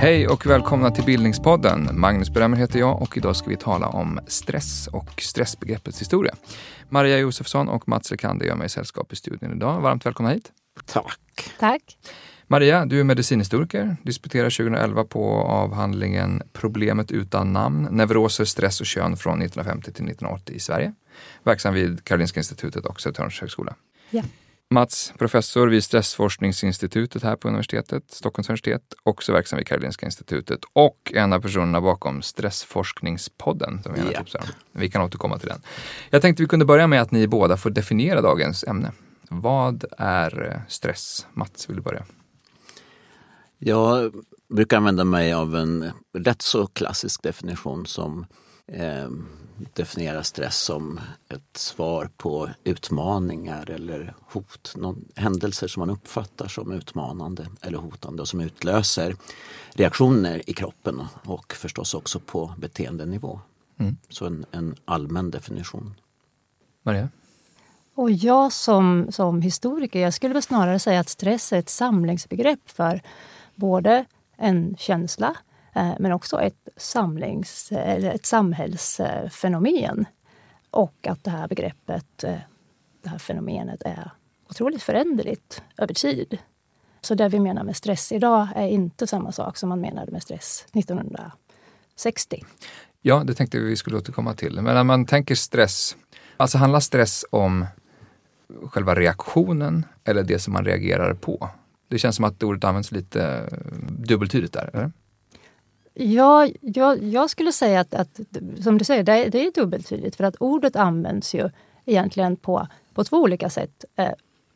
Hej och välkomna till Bildningspodden. Magnus Bremmer heter jag och idag ska vi tala om stress och stressbegreppets historia. Maria Josefsson och Mats Lekander gör mig sällskap i studion idag. Varmt välkomna hit. Tack. Tack. Maria, du är medicinhistoriker, disputerar 2011 på avhandlingen Problemet utan namn, neuroser, stress och kön från 1950 till 1980 i Sverige. Verksam vid Karolinska institutet och Södertörns högskola. Ja. Mats, professor vid Stressforskningsinstitutet här på universitetet, Stockholms universitet, också verksam vid Karolinska institutet och en av personerna bakom Stressforskningspodden. Som Ja. tipsar om. Vi kan återkomma till den. Jag tänkte vi kunde börja med att ni båda får definiera dagens ämne. Vad är eh, stress? Mats, vill du börja? Jag brukar använda mig av en rätt så klassisk definition som eh, definierar stress som ett svar på utmaningar eller hot. Någon, händelser som man uppfattar som utmanande eller hotande och som utlöser reaktioner i kroppen och förstås också på beteendenivå. Mm. Så en, en allmän definition. Maria? Och jag som, som historiker, jag skulle väl snarare säga att stress är ett samlingsbegrepp för både en känsla Eh, men också ett, samlings, eller ett samhällsfenomen. Och att det här begreppet, eh, det här fenomenet är otroligt föränderligt över tid. Så det vi menar med stress idag är inte samma sak som man menade med stress 1960. Ja, det tänkte vi skulle återkomma till. Men när man tänker stress, alltså handlar stress om själva reaktionen eller det som man reagerar på? Det känns som att ordet används lite dubbeltydigt där, eller? Ja, jag, jag skulle säga att, att som du säger, det, är- det är dubbeltydigt för att ordet används ju egentligen på, på två olika sätt. Eh,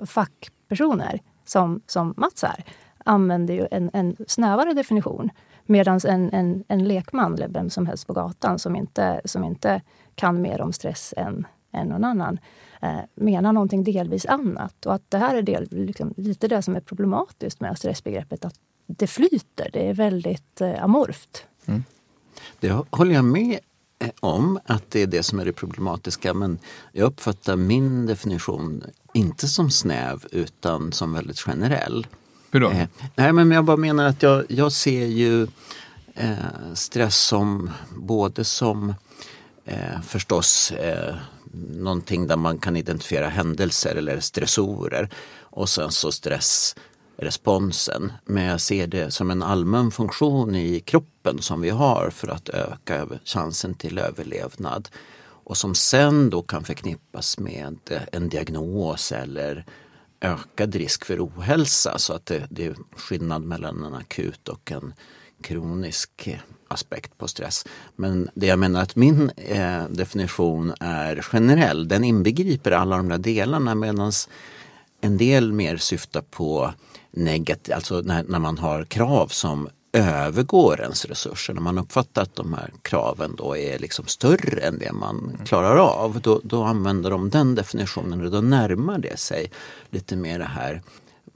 fackpersoner, som, som Mats är, använder ju en, en snävare definition medan en, en, en lekman, eller vem som helst på gatan som inte, som inte kan mer om stress än, än någon annan, eh, menar någonting delvis annat. Och att det här är del, liksom, lite det som är problematiskt med stressbegreppet, att det flyter. Det är väldigt eh, amorft. Det håller jag med eh, om att det är det som är det problematiska men jag uppfattar min definition inte som snäv utan som väldigt generell. Hur då? Eh, nej men jag bara menar att jag, jag ser ju eh, stress som både som eh, förstås eh, någonting där man kan identifiera händelser eller stressorer och sen så responsen. Men jag ser det som en allmän funktion i kroppen som vi har för att öka chansen till överlevnad och som sen då kan förknippas med en diagnos eller ökad risk för ohälsa så att det, det är skillnad mellan en akut och en kronisk aspekt på stress. Men det jag menar att min eh, definition är generell. Den inbegriper alla de där delarna medan en del mer syftar på negativt, alltså när, när man har krav som övergår ens resurser. När man uppfattar att de här kraven då är liksom större än det man klarar av. Då, då använder de den definitionen och då närmar det sig lite mer det här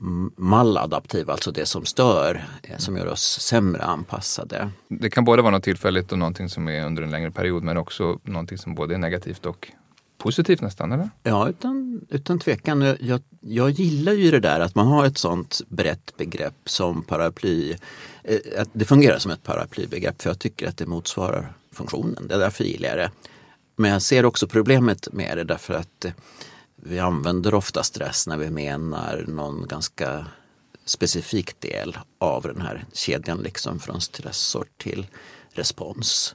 mm, maladaptiva, alltså det som stör, eh, som gör oss sämre anpassade. Det kan både vara något tillfälligt och någonting som är under en längre period men också någonting som både är negativt och positivt nästan, eller? Ja, utan, utan tvekan. Jag- Jag, gillar ju det där att man har ett sånt brett begrepp som paraply. Eh, att det fungerar som ett paraplybegrepp för jag tycker att det motsvarar funktionen. Det är därför gillar jag det. Men jag ser också problemet med det därför att eh, vi använder ofta stress när vi menar någon ganska specifik del av den här kedjan liksom från stressor till respons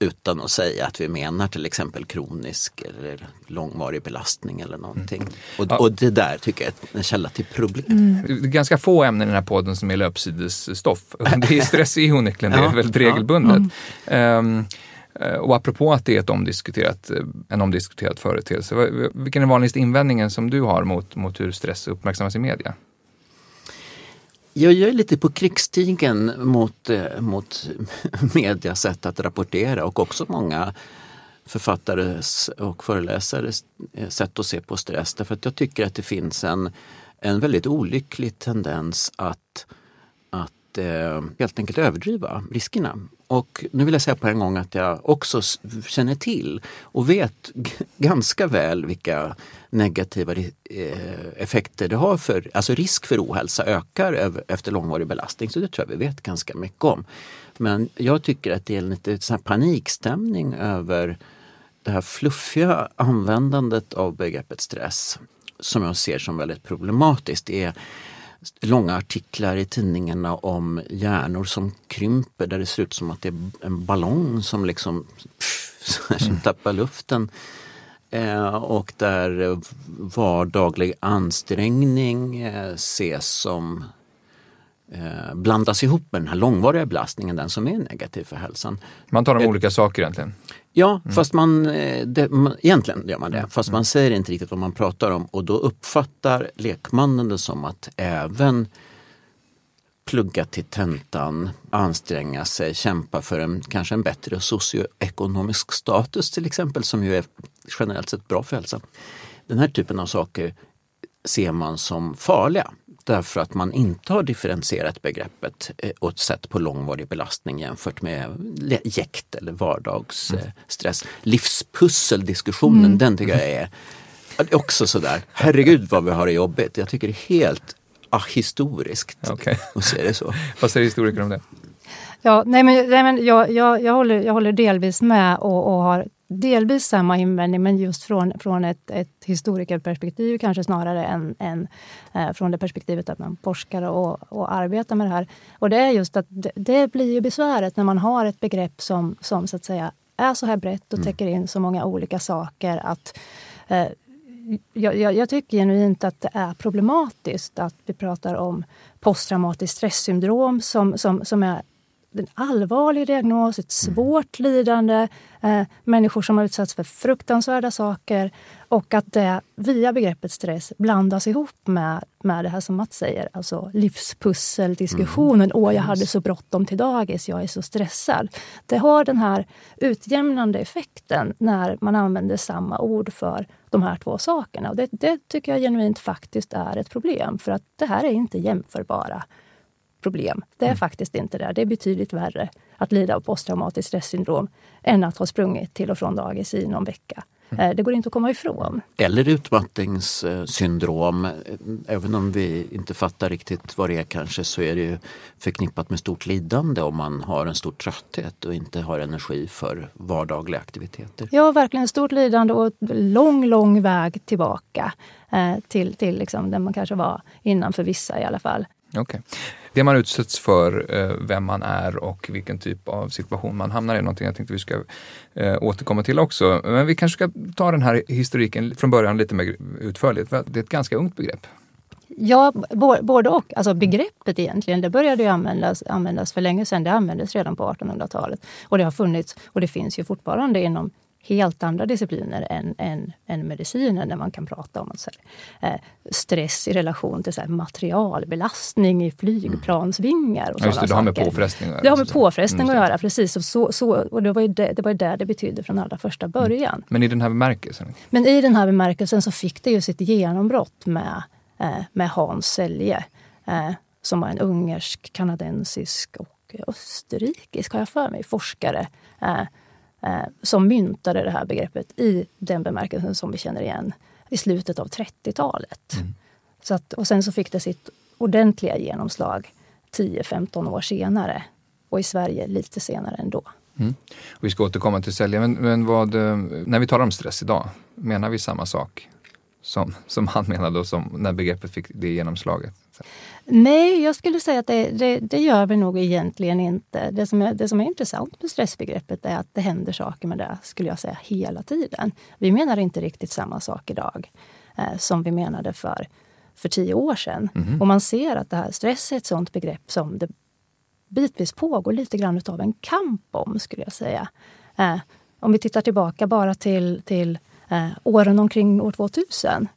utan att säga att vi menar till exempel kronisk eller långvarig belastning eller någonting. Och, Ja. och det där tycker jag är en källa till problem. Det är ganska få ämnen i den här podden som är löpsidesstoff. Det är stress är onekligen det, är väldigt ja. regelbundet. Eh, och apropå att det är ett omdiskuterat, eh, en omdiskuterad företeelse, vilken är den vanligaste invändningen som du har mot, mot hur stress uppmärksammas i media? Jag är lite på krigsstigen mot, eh, mot medias sätt att rapportera och också många författares och föreläsares eh, sätt att se på stress. Därför att jag tycker att det finns en, en väldigt olycklig tendens att, att att eh, helt enkelt överdriva riskerna. Och nu vill jag säga på en gång att jag också känner till och vet ganska väl vilka negativa eh, effekter det har för, alltså risk för ohälsa ökar efter långvarig belastning. Så det tror jag vi vet ganska mycket om. Men jag tycker att det är lite så panikstämning över det här fluffiga användandet av begreppet stress som jag ser som väldigt problematiskt. Det är långa artiklar i tidningarna om hjärnor som krymper där det ser ut som att det är en ballong som liksom pff, som tappar luften. Eh, och där vardaglig ansträngning eh, ses som eh, blandas ihop med den här långvariga belastningen, den som är negativ för hälsan. Man talar om eh, olika saker egentligen? Ja, mm. fast man, eh, det, man, egentligen gör man det, mm. fast mm. man säger inte riktigt vad man pratar om och då uppfattar lekmannen det som att även plugga till tentan, anstränga sig, kämpa för en kanske en bättre socioekonomisk status till exempel som ju är generellt sett bra för hälsan. Den här typen av saker ser man som farliga därför att man inte har differentierat begreppet eh, och sett på långvarig belastning jämfört med jäkt eller vardagsstress. Mm. Livspusseldiskussionen, mm. den tycker jag är också sådär, herregud vad vi har det jobbigt. Jag tycker det är helt ahistoriskt okay. att se det så. vad säger historiker om det? Ja, nej men, nej men jag, jag, jag, håller, jag håller delvis med och, och har delvis samma invändning, men just från, från ett, ett historikerperspektiv kanske snarare än, än eh, från det perspektivet att man forskar och, och arbetar med det här. Och det är just att det, det, blir ju besväret när man har ett begrepp som, som så att säga är så här brett och mm. täcker in så många olika saker att eh, jag, jag, jag, tycker genuint att det är problematiskt att vi pratar om posttraumatiskt stresssyndrom som, som, som är en allvarlig diagnos, ett mm. svårt lidande, eh, människor som har utsatts för fruktansvärda saker och att det via begreppet stress blandas ihop med, med det här som Mats säger, alltså livspusseldiskussionen. Mm. Åh, jag hade så bråttom till dagis, jag är så stressad. Det har den här utjämnande effekten när man använder samma ord för de här två sakerna. Och det, det tycker jag genuint faktiskt är ett problem, för att det här är inte jämförbara problem. Det är mm. faktiskt inte det. Det är betydligt värre att lida av posttraumatiskt stressyndrom än att ha sprungit till och från dagis i någon vecka. Mm. Eh, det går inte att komma ifrån. Eller utmattningssyndrom. Även om vi inte fattar riktigt vad det är kanske så är det ju förknippat med stort lidande om man har en stor trötthet och inte har energi för vardagliga aktiviteter. Ja, verkligen stort lidande och lång, lång väg tillbaka eh, till, till liksom där man kanske var innan för vissa i alla fall. Okay. Det man utsätts för, eh, vem man är och vilken typ av situation man hamnar i, är någonting jag tänkte vi ska eh, återkomma till också. Men vi kanske ska ta den här historiken från början lite mer utförligt. Det är ett ganska ungt begrepp. Ja, både och. Alltså begreppet egentligen, det började ju användas, användas för länge sedan. Det användes redan på 1800-talet. Och det har funnits, och det finns ju fortfarande inom helt andra discipliner än, än, än medicinen där man kan prata om så här, eh, stress i relation till så här, materialbelastning i flygplansvingar. Och ja, just det, det har med påfrestning att göra. Det har med påfrestning mm, att göra, precis. Och, så, så, och det var ju det det, var där det betydde från allra första mm. början. Mm. Men i den här bemärkelsen? Men i den här bemärkelsen så fick det ju sitt genombrott med, eh, med Hans Selye eh, som var en ungersk, kanadensisk och österrikisk, har jag för mig, forskare eh, som myntade det här begreppet i den bemärkelsen som vi känner igen i slutet av 30-talet. Mm. Så att, och sen så fick det sitt ordentliga genomslag 10-15 år senare och i Sverige lite senare ändå. Mm. Vi ska återkomma till sälja, men, men vad, eh, när vi talar om stress idag, menar vi samma sak som, som han menade och som när begreppet fick det genomslaget? Nej, jag skulle säga att det, det, det, gör vi nog egentligen inte. Det som, är, det som är intressant med stressbegreppet är att det händer saker med det, skulle jag säga, hela tiden. Vi menar inte riktigt samma sak idag eh, som vi menade för, för tio år sedan. Mm. Och man ser att det här stress är ett sånt begrepp som det bitvis pågår lite grann av en kamp om, skulle jag säga. Eh, om vi tittar tillbaka bara till, till eh, åren omkring år 2000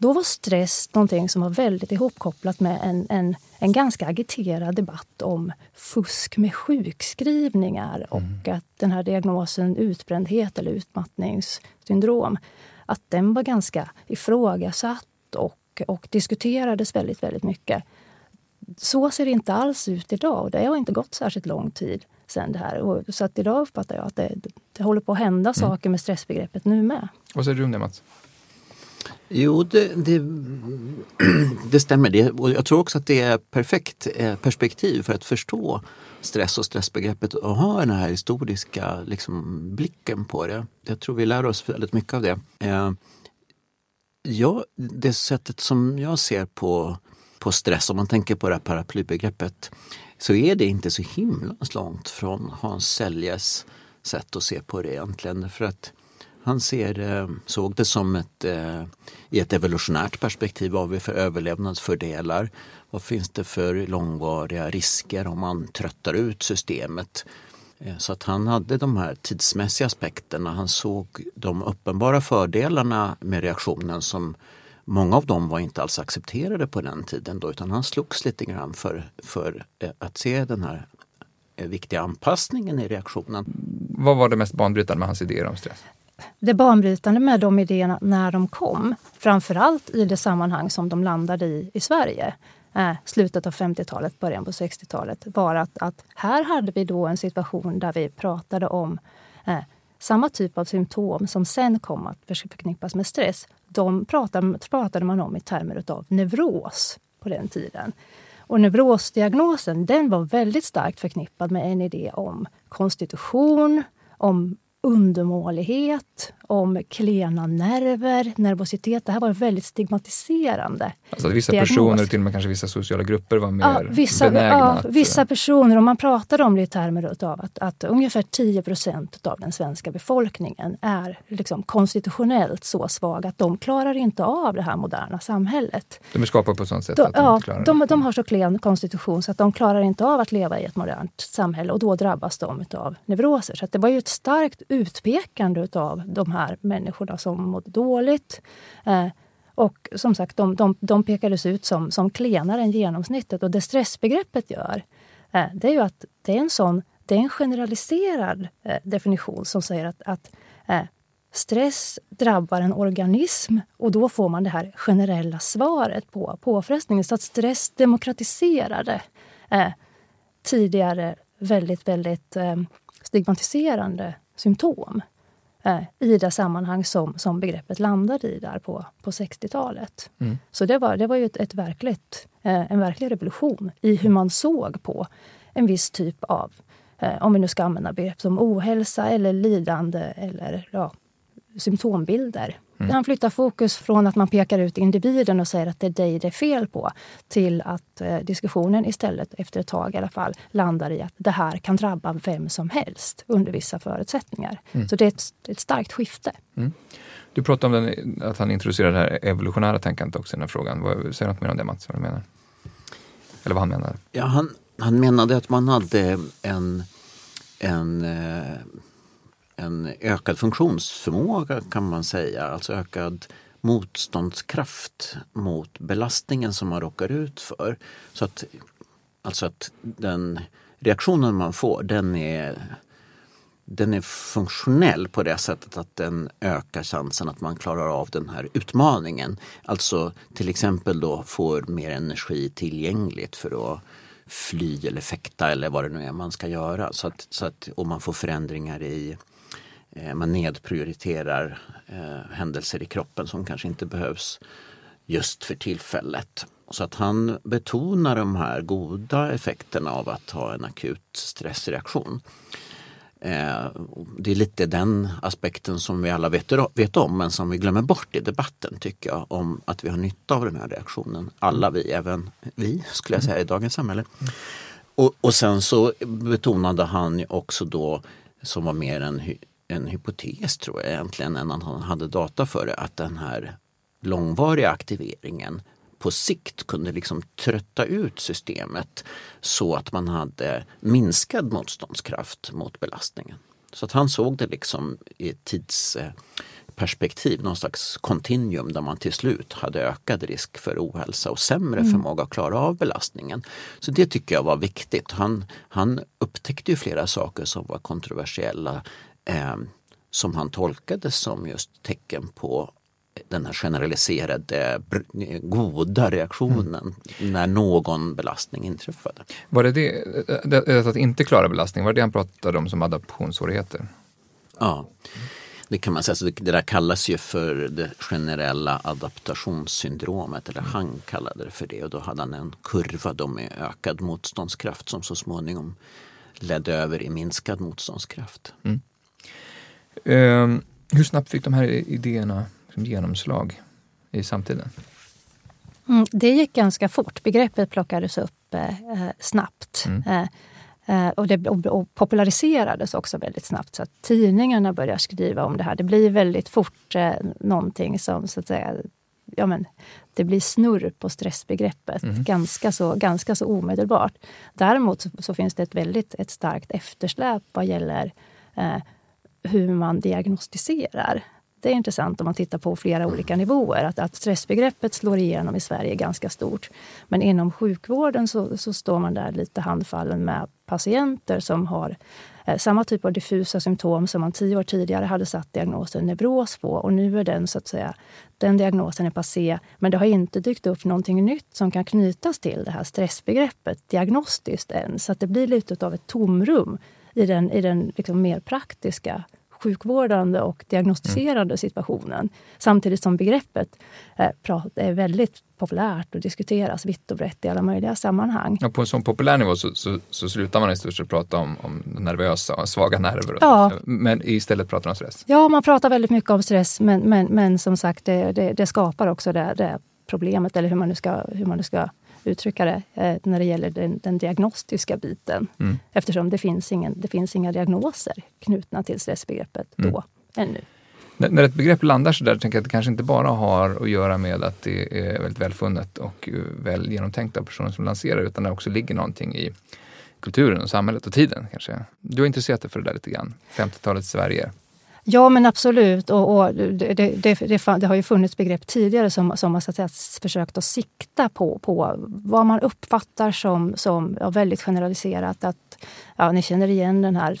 då var stress någonting som var väldigt ihopkopplat med en, en, en ganska agiterad debatt om fusk med sjukskrivningar mm. och att den här diagnosen utbrändhet eller utmattningssyndrom, att den var ganska ifrågasatt och, och diskuterades väldigt, väldigt mycket. så ser det inte alls ut idag och det har inte gått särskilt lång tid sen det här. Och, så att idag uppfattar jag att det, det håller på att hända mm. saker med stressbegreppet nu med. Vad säger du om det Mats? Jo, det, det, det, stämmer. Det, och jag tror också att det är perfekt eh, perspektiv för att förstå stress och stressbegreppet och ha den här historiska liksom, blicken på det. Jag tror vi lär oss väldigt mycket av det. Eh, ja, det sättet som jag ser på, på stress, om man tänker på det här paraplybegreppet, så är det inte så himla långt från Hans Seljes sätt att se på det egentligen. För att han ser, eh, såg det som ett, eh, i ett evolutionärt perspektiv, vad har vi för överlevnadsfördelar? Vad finns det för långvariga risker om man tröttar ut systemet? Eh, så att han hade de här tidsmässiga aspekterna. Han såg de uppenbara fördelarna med reaktionen som många av dem var inte alls accepterade på den tiden då, utan han slogs lite grann för, för att se den här viktiga anpassningen i reaktionen. Vad var det mest banbrytande med hans idéer om stress? Det banbrytande med de idéerna när de kom, framförallt i det sammanhang som de landade i i Sverige, eh, slutet av 50-talet, början på 60-talet, var att, att här hade vi då en situation där vi pratade om eh, samma typ av symptom som sen kom att förknippas med stress. De pratade, pratade man om i termer av neuros på den tiden. Och neurosdiagnosen den var väldigt starkt förknippad med en idé om konstitution, om undermålighet, om klena nerver, nervositet. Det här var väldigt stigmatiserande. Alltså vissa diagnos. personer, till och med kanske vissa sociala grupper var mer ja, vissa, benägna ja, att... Vissa personer, och man pratar om det i termer av att, att ungefär 10 procent av den svenska befolkningen är liksom konstitutionellt så svag att de klarar inte av det här moderna samhället. De är skapade på ett sånt sätt de, att de ja, inte klarar de, de har så klen konstitution så att de klarar inte av att leva i ett modernt samhälle och då drabbas de av neuroser. Så det var ju ett starkt utpekande av de här människorna som mådde dåligt. Eh, och som sagt, de, de, de pekades ut som, som klenare än genomsnittet. Och det stressbegreppet gör, eh, det är ju att det är en sån det är en generaliserad eh, definition som säger att, att eh, stress drabbar en organism och då får man det här generella svaret på påfrestningen. Så att stress demokratiserade eh, tidigare väldigt, väldigt eh, stigmatiserande symptom eh, i det sammanhang som, som begreppet landade i där på, på 60-talet. Mm. Så det var, det var ju ett, ett verkligt, eh, en verklig revolution i hur man såg på en viss typ av, eh, om vi nu ska använda begrepp som ohälsa eller lidande eller ja, symptombilder Mm. Han flyttar fokus från att man pekar ut individen och säger att det är dig det är fel på till att eh, diskussionen istället, efter ett tag i alla fall, landar i att det här kan drabba vem som helst under vissa förutsättningar. Mm. Så det är ett, ett starkt skifte. Mm. Du pratade om den, att han introducerade det här evolutionära tänkandet också i den här frågan. Vad, säg något mer om det Mats, vad du menar? Eller vad han menade? Ja, han, han menade att man hade en, en eh, en ökad funktionsförmåga kan man säga, alltså ökad motståndskraft mot belastningen som man råkar ut för. Så att, alltså att den reaktionen man får den är, den är funktionell på det sättet att den ökar chansen att man klarar av den här utmaningen. Alltså till exempel då får mer energi tillgängligt för att fly eller fäkta eller vad det nu är man ska göra. Så att, så att, och man får förändringar i man nedprioriterar eh, händelser i kroppen som kanske inte behövs just för tillfället. Så att han betonar de här goda effekterna av att ha en akut stressreaktion. Eh, det är lite den aspekten som vi alla vet, vet om men som vi glömmer bort i debatten tycker jag om att vi har nytta av den här reaktionen. Alla vi, även vi skulle jag säga i dagens samhälle. Och, och sen så betonade han också då som var mer en en hypotes tror jag egentligen än att han hade data för det, att den här långvariga aktiveringen på sikt kunde liksom trötta ut systemet så att man hade minskad motståndskraft mot belastningen. Så att han såg det liksom i ett tidsperspektiv, någon slags kontinuum där man till slut hade ökad risk för ohälsa och sämre mm. förmåga att klara av belastningen. Så det tycker jag var viktigt. Han, han upptäckte ju flera saker som var kontroversiella eh, som han tolkade som just tecken på den här generaliserade goda reaktionen mm. när någon belastning inträffade. Var det det, det, det att inte klara belastning, var det det han pratade om som adaptionssvårigheter? Ja, det kan man säga. Så det, det där kallas ju för det generella adaptationssyndromet, eller han kallade det för det. Och då hade han en kurva då med ökad motståndskraft som så småningom ledde över i minskad motståndskraft. Mm. Um, hur snabbt fick de här idéerna genomslag i samtiden? Mm, det gick ganska fort. Begreppet plockades upp eh, eh snabbt. Mm. Eh, eh, och, det, och, och, populariserades också väldigt snabbt. Så att tidningarna började skriva om det här. Det blir väldigt fort eh, någonting som så att säga ja, men, det blir snurr på stressbegreppet mm. ganska, så, ganska så omedelbart. Däremot så, så, finns det ett väldigt ett starkt eftersläp vad gäller eh, hur man diagnostiserar. Det är intressant om man tittar på flera olika nivåer. Att, att stressbegreppet slår igenom i Sverige ganska stort. Men inom sjukvården så, så står man där lite handfallen med patienter som har eh, samma typ av diffusa symptom som man tio år tidigare hade satt diagnosen neuros på. Och nu är den, så att säga, den diagnosen är passé, men det har inte dykt upp någonting nytt som kan knytas till det här stressbegreppet diagnostiskt än. Så att det blir lite av ett tomrum i den, i den liksom mer praktiska sjukvårdande och diagnostiserande mm. situationen. Samtidigt som begreppet eh, är väldigt populärt och diskuteras vitt och brett i alla möjliga sammanhang. Ja, på en sån populär nivå så, så, så slutar man i stort sett prata om, om nervösa och svaga nerver. Ja. Men istället pratar man om stress. Ja, man pratar väldigt mycket om stress men, men, men som sagt det, det, det skapar också det, det problemet eller hur man nu ska, hur man nu ska uttrycka det, eh, när det gäller den, den diagnostiska biten. Mm. Eftersom det finns, ingen, det finns inga diagnoser knutna till stressbegreppet mm. då, ännu. När, när ett begrepp landar så där, tänker jag att det kanske inte bara har att göra med att det är väldigt välfunnet och eh, väl genomtänkt av personen som lanserar, utan det också ligger någonting i kulturen och samhället och tiden. kanske. Du har intresserat dig för det där lite grann, 50-talets Sverige. Ja, men absolut. Och, och det, det, det, det, har ju funnits begrepp tidigare som, som har så att säga, försökt att sikta på, på vad man uppfattar som, som ja, väldigt generaliserat. Att, ja, ni känner igen den här,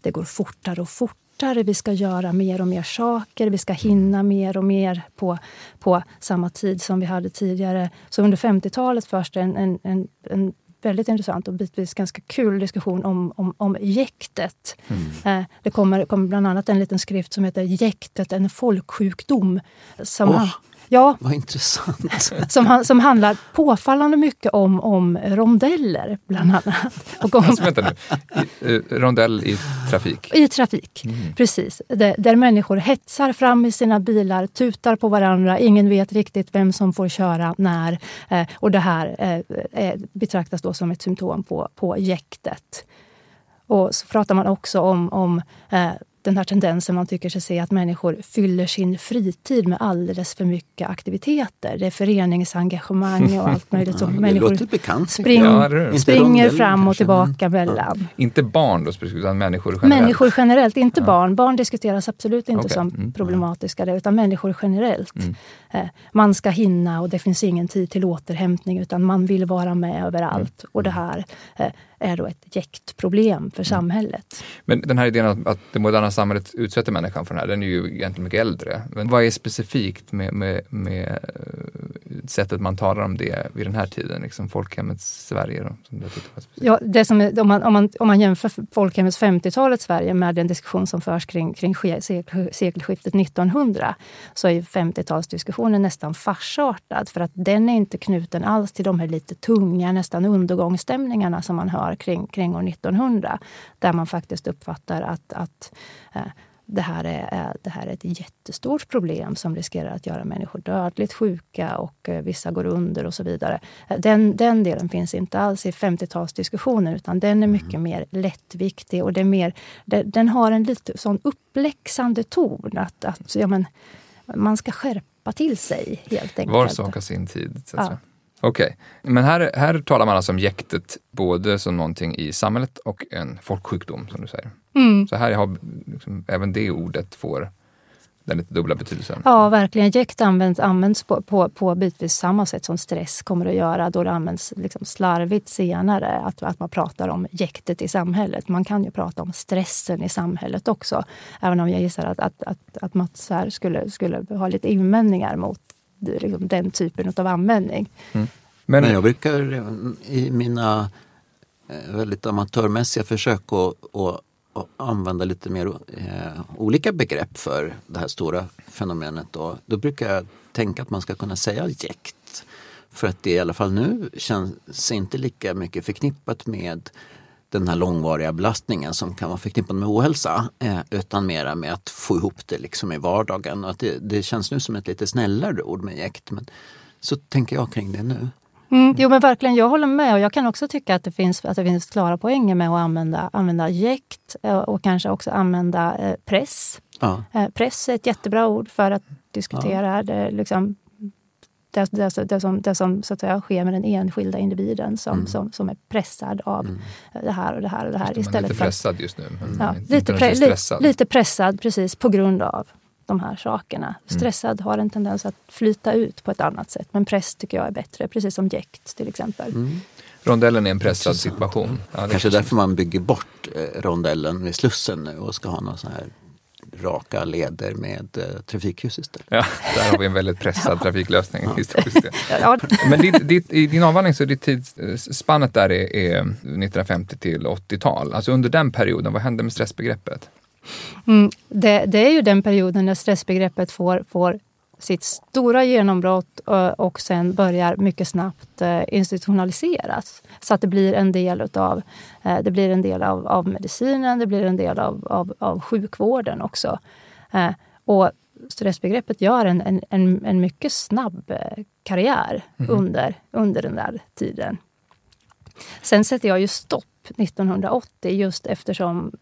det går fortare och fortare vi ska göra mer och mer saker, vi ska hinna mer och mer på, på samma tid som vi hade tidigare. Så under 50-talet först en, en, en, en väldigt intressant och bitvis ganska kul diskussion om, om, om jäktet. Mm. Eh, det kommer, kommer bland annat en liten skrift som heter Jäktet, en folksjukdom. Som oh. Ja. Vad intressant. Som, som handlar påfallande mycket om, om rondeller, bland annat. Och om, alltså, vänta nu. I, uh, rondell i trafik? I trafik, mm. precis. Där, där människor hetsar fram i sina bilar, tutar på varandra. Ingen vet riktigt vem som får köra när. Eh, och det här eh, betraktas då som ett symptom på, på jäktet. Och så pratar man också om, om eh, den här tendensen man tycker sig se att människor fyller sin fritid med alldeles för mycket aktiviteter. Det är föreningsengagemang och allt möjligt. ja, människor bekant, spring, ja, springer fram och tillbaka mellan. Ja. Inte barn då utan människor generellt? Människor generellt, inte barn. Barn diskuteras absolut inte okay. som mm. problematiska, utan människor generellt. Mm. Eh, man ska hinna och det finns ingen tid till återhämtning utan man vill vara med överallt. Mm. Och det här eh, är då ett jäktproblem för mm. samhället. Men den här idén att, att det moderna samhället utsätter människan för det här, den är ju egentligen mycket äldre. Men vad är specifikt med, med, med sättet man talar om det vid den här tiden, liksom folkhemmets Sverige? Då, som det ja, det som är, om, man, om, man, om man jämför folkhemmets 50-talets Sverige med den diskussion som förs kring, kring sekelskiftet 1900, så är 50-talsdiskussionen nästan farsartad. För att den är inte knuten alls till de här lite tunga, nästan undergångsstämningarna som man hör kring, kring år 1900. Där man faktiskt uppfattar att, att eh, det, här är, det här är ett jättestort problem som riskerar att göra människor dödligt sjuka och eh, vissa går under och så vidare. Eh, den, den delen finns inte alls i 50-talsdiskussionen utan den är mycket mm. mer lättviktig och det är mer, den, den har en lite sån uppläxande ton. Att, att ja, men, man ska skärpa till sig helt enkelt. Var sak har sin tid. Ja. Okej, okay. men här, här talar man alltså om jäktet både som någonting i samhället och en folksjukdom som du säger. Mm. Så här har liksom, även det ordet får den lite dubbla betydelsen. Ja, verkligen. Jäkt används, används på, på, på bitvis samma sätt som stress kommer att göra då det används liksom slarvigt senare. Att, att man pratar om jäktet i samhället. Man kan ju prata om stressen i samhället också. Även om jag gissar att, att, att, att Mats här skulle, skulle ha lite invändningar mot liksom, den typen av användning. Mm. Men, Men jag brukar i mina eh, väldigt amatörmässiga försök att, att använda lite mer eh, olika begrepp för det här stora fenomenet. Och då brukar jag tänka att man ska kunna säga jäkt. För att det i alla fall nu känns inte lika mycket förknippat med den här långvariga belastningen som kan vara förknippad med ohälsa. Eh, utan mera med att få ihop det liksom i vardagen. Och att det, det känns nu som ett lite snällare ord med jäkt. Men så tänker jag kring det nu. Mm, jo men verkligen, jag håller med. Och jag kan också tycka att det finns, att det finns klara poänger med att använda, använda jäkt eh, och kanske också använda eh, press. Ja. Eh, press är ett jättebra ord för att diskutera ja. det, liksom, det, det, det, som, det som så att säga, sker med den enskilda individen som, mm. som, som är pressad av mm. det här och det här och det här. Just istället lite pressad just nu. ja, lite, pre, li, lite pressad precis på grund av de här sakerna. Mm. Stressad har en tendens att flyta ut på ett annat sätt. Men press tycker jag är bättre, precis som jäkt till exempel. Mm. Rondellen är en pressad situation. Ja, Kanske därför man bygger bort eh, rondellen vid Slussen nu och ska ha någon sån här raka leder med eh, trafikljus istället. Ja, där har vi en väldigt pressad trafiklösning historiskt ja. Men ditt, ditt, i din avhandling så är ditt tidsspannet där är, är 1950 till 80-tal. Alltså under den perioden, vad hände med stressbegreppet? Mm, det, det, är ju den perioden när stressbegreppet får, får sitt stora genombrott eh, och sen börjar mycket snabbt eh, institutionaliseras. Så att det blir en del utav, eh, det blir en del av, av medicinen, det blir en del av, av, av sjukvården också. Och stressbegreppet gör en, en, en, en mycket snabb karriär mm. under, under den där tiden. Sen sätter jag ju stopp 1980 just eftersom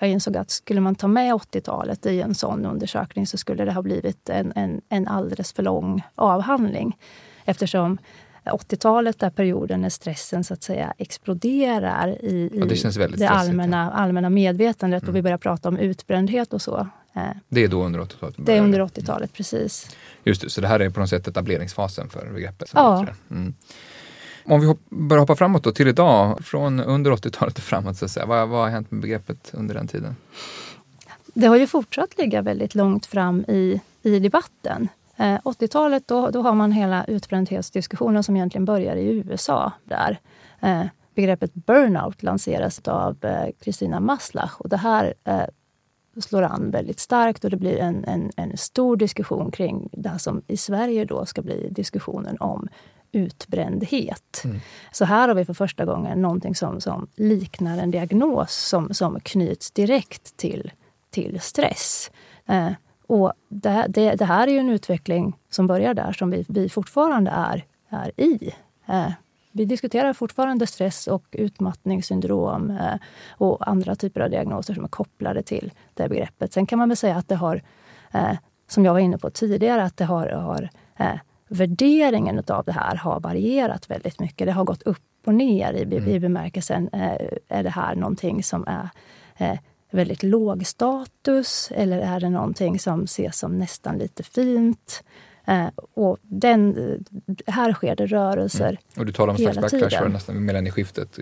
jag insåg att skulle man ta med 80-talet i en sån undersökning så skulle det ha blivit en, en, en alldeles för lång avhandling. Eftersom 80-talet är perioden när stressen så att säga exploderar i, i det, det allmänna, allmänna medvetandet mm. och vi börjar prata om utbrändhet och så. Eh, det är då under 80-talet? Det är under 80-talet, precis. Just det, så det här är på något sätt etableringsfasen för begreppet? Ja. Mm. Om vi börjar hoppa framåt då till idag, från under 80-talet och framåt, så att säga. Vad, vad har hänt med begreppet under den tiden? Det har ju fortsatt ligga väldigt långt fram i, i debatten. Eh, 80-talet då, då har man hela utbrändhetsdiskussionen som egentligen börjar i USA. där. Eh, begreppet burnout lanseras av Kristina eh, Maslach och det här eh, slår an väldigt starkt och det blir en, en, en, stor diskussion kring det som i Sverige då ska bli diskussionen om utbrändhet. Mm. Så här har vi för första gången någonting som, som liknar en diagnos som, som knyts direkt till, till stress. Eh, och det, det, det, här är ju en utveckling som börjar där, som vi, vi fortfarande är, är i. Eh, vi diskuterar fortfarande stress och utmattningssyndrom eh, och andra typer av diagnoser som är kopplade till det begreppet. Sen kan man väl säga att det har, eh, som jag var inne på tidigare, att det har, har eh, värderingen av det här har varierat väldigt mycket. Det har gått upp och ner i, mm. i bemärkelsen, eh, är det här någonting som är eh, väldigt låg status eller är det någonting som ses som nästan lite fint? Eh, och den, här sker det rörelser mm. Och du talar om en slags backlash för nästan millennieskiftet,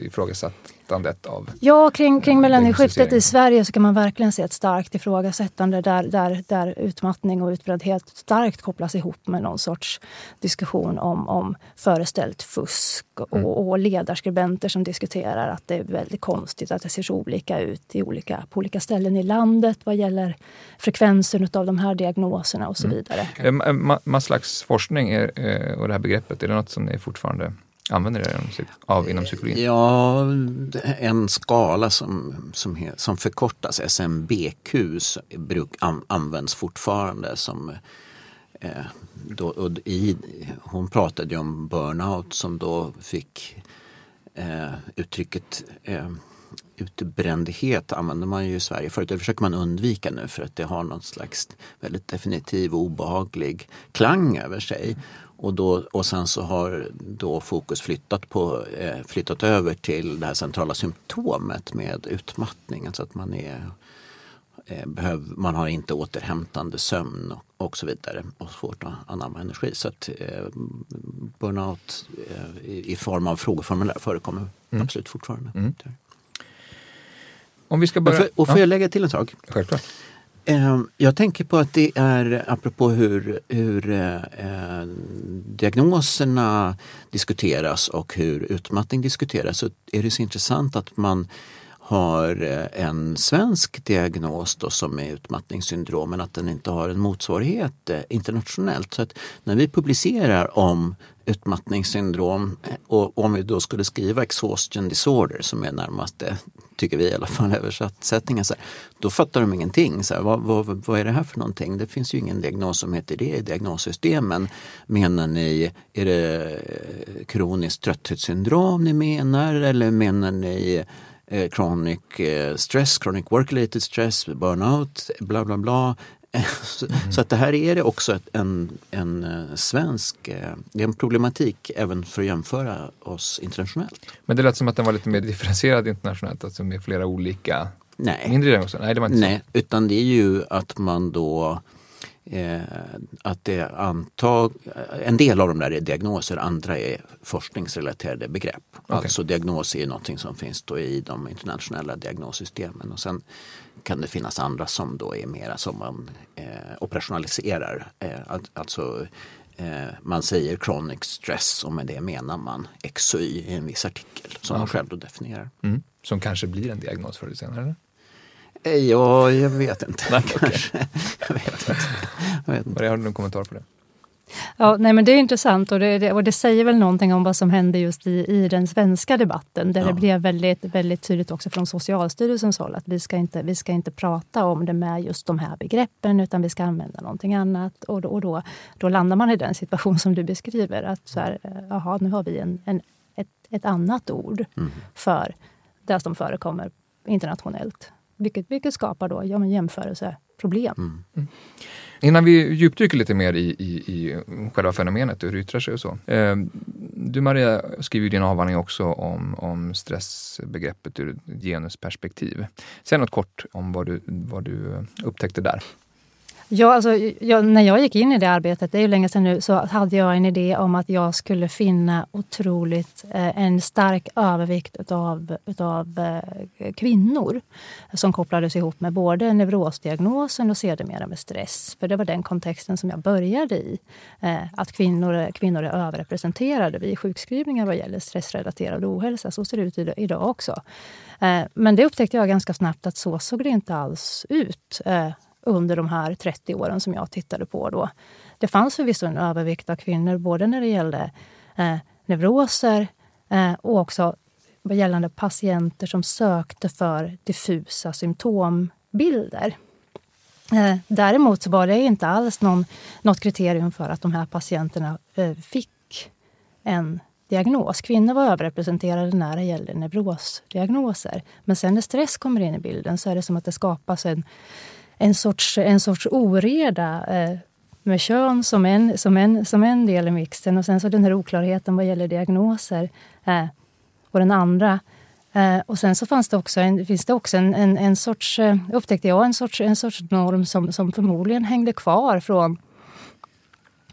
ifrågasättandet av Ja, kring, kring millennieskiftet i Sverige så kan man verkligen se ett starkt ifrågasättande där, där, där utmattning och utbrändhet starkt kopplas ihop med någon sorts diskussion om, om föreställt fusk mm. och, och ledarskribenter som diskuterar att det är väldigt konstigt att det ser så olika ut i olika, på olika ställen i landet vad gäller frekvensen av de här diagnoserna och så mm. vidare. Mm slags forskning är, eh, och det här begreppet, är det något som ni fortfarande använder er av inom psykologin? Ja, en skala som, som, som förkortas SMBQ bruk, an, används fortfarande som eh, då, i, hon pratade ju om burnout som då fick eh, uttrycket eh, utbrändhet använder man ju i Sverige förut. Det försöker man undvika nu för att det har någon slags väldigt definitiv obehaglig klang över sig. Och, då, och sen så har då fokus flyttat, på, eh, flyttat över till det här centrala symptomet med utmattningen. Så att man är eh, behöv, man har inte återhämtande sömn och, och så vidare och svårt att anamma energi. Så att eh, burnout eh, i, i, form av frågeformulär förekommer mm. absolut fortfarande. Mm. Om vi ska börja... Och får jag lägga till en sak? Självklart. Ehm, jag tänker på att det är, apropå hur, hur eh, eh, diagnoserna diskuteras och hur utmattning diskuteras, så är det så intressant att man har eh, en svensk diagnos då som är utmattningssyndrom men att den inte har en motsvarighet eh, internationellt. Så att när vi publicerar om utmattningssyndrom och om vi då skulle skriva exhaustion disorder som är närmaste, tycker vi i alla fall, översättningen, så här, då fattar de ingenting. Så här, vad, vad, vad, är det här för någonting? Det finns ju ingen diagnos som heter det i diagnossystemen. Menar ni, är det eh, kroniskt trötthetssyndrom ni menar eller menar ni eh, chronic eh, stress, chronic work-related stress, burnout, bla bla bla så, mm. så, att det här är det också en, en uh, svensk, uh, det är en problematik även för att jämföra oss internationellt. Men det lät som att den var lite mer differentierad internationellt, alltså med flera olika Nej. mindre diagnoser? Nej, det var inte Nej, så. utan det är ju att man då Eh, att det antag, en del av dem där är diagnoser, andra är forskningsrelaterade begrepp. Okay. Alltså diagnos är någonting som finns då i de internationella diagnossystemen och sen kan det finnas andra som då är mera som man eh, operationaliserar. Eh, alltså eh, man säger chronic stress och med det menar man XY i en viss artikel som okay. man själv då definierar. Mm. Som kanske blir en diagnos förr eller senare? Ja, jag vet inte. Nej, okay. jag vet inte. Jag vet inte. Har du någon kommentar på det? Ja, nej, men det är intressant och det, och det säger väl någonting om vad som hände just i, i den svenska debatten. Där ja. det blev väldigt, väldigt tydligt också från Socialstyrelsens håll att vi ska, inte, vi ska inte prata om det med just de här begreppen utan vi ska använda någonting annat. Och, och då, då landar man i den situation som du beskriver. Att så här, aha, nu har vi en, en ett, ett annat ord mm. för det som förekommer internationellt. Vilket, vilket skapar då ja, jämförelseproblem. Mm. Mm. Innan vi djupdyker lite mer i, i, i själva fenomenet, hur det yttrar sig och så. Eh, du Maria skriver i din avhandling också om, om stressbegreppet ur ett genusperspektiv. Säg något kort om vad du, vad du upptäckte där. Ja, alltså, jag, när jag gick in i det arbetet, det är ju länge sedan nu, så hade jag en idé om att jag skulle finna otroligt eh, en stark övervikt utav, utav eh, kvinnor som kopplades ihop med både neurosdiagnosen och sedermera med stress. För det var den kontexten som jag började i. Eh, att kvinnor, kvinnor är överrepresenterade vid sjukskrivningar vad gäller stressrelaterad ohälsa. Så ser det ut idag också. Eh, men det upptäckte jag ganska snabbt att så såg det inte alls ut eh, under de här 30 åren som jag tittade på. Då. Det fanns förvisso en övervikt av kvinnor både när det gällde eh, neuroser eh, och också gällande patienter som sökte för diffusa symptombilder. Eh, däremot så var det inte alls någon, något kriterium för att de här patienterna eh, fick en diagnos. Kvinnor var överrepresenterade när det gällde neurosdiagnoser. Men sen när stress kommer in i bilden så är det som att det skapas en en sorts, en sorts oreda eh, med kön som en, som, en, som en del i mixen och sen så den här oklarheten vad gäller diagnoser eh, och den andra. Eh, och sen så fanns det också en, finns det också en, en, en sorts, eh, upptäckte jag, en sorts, en sorts norm som, som förmodligen hängde kvar från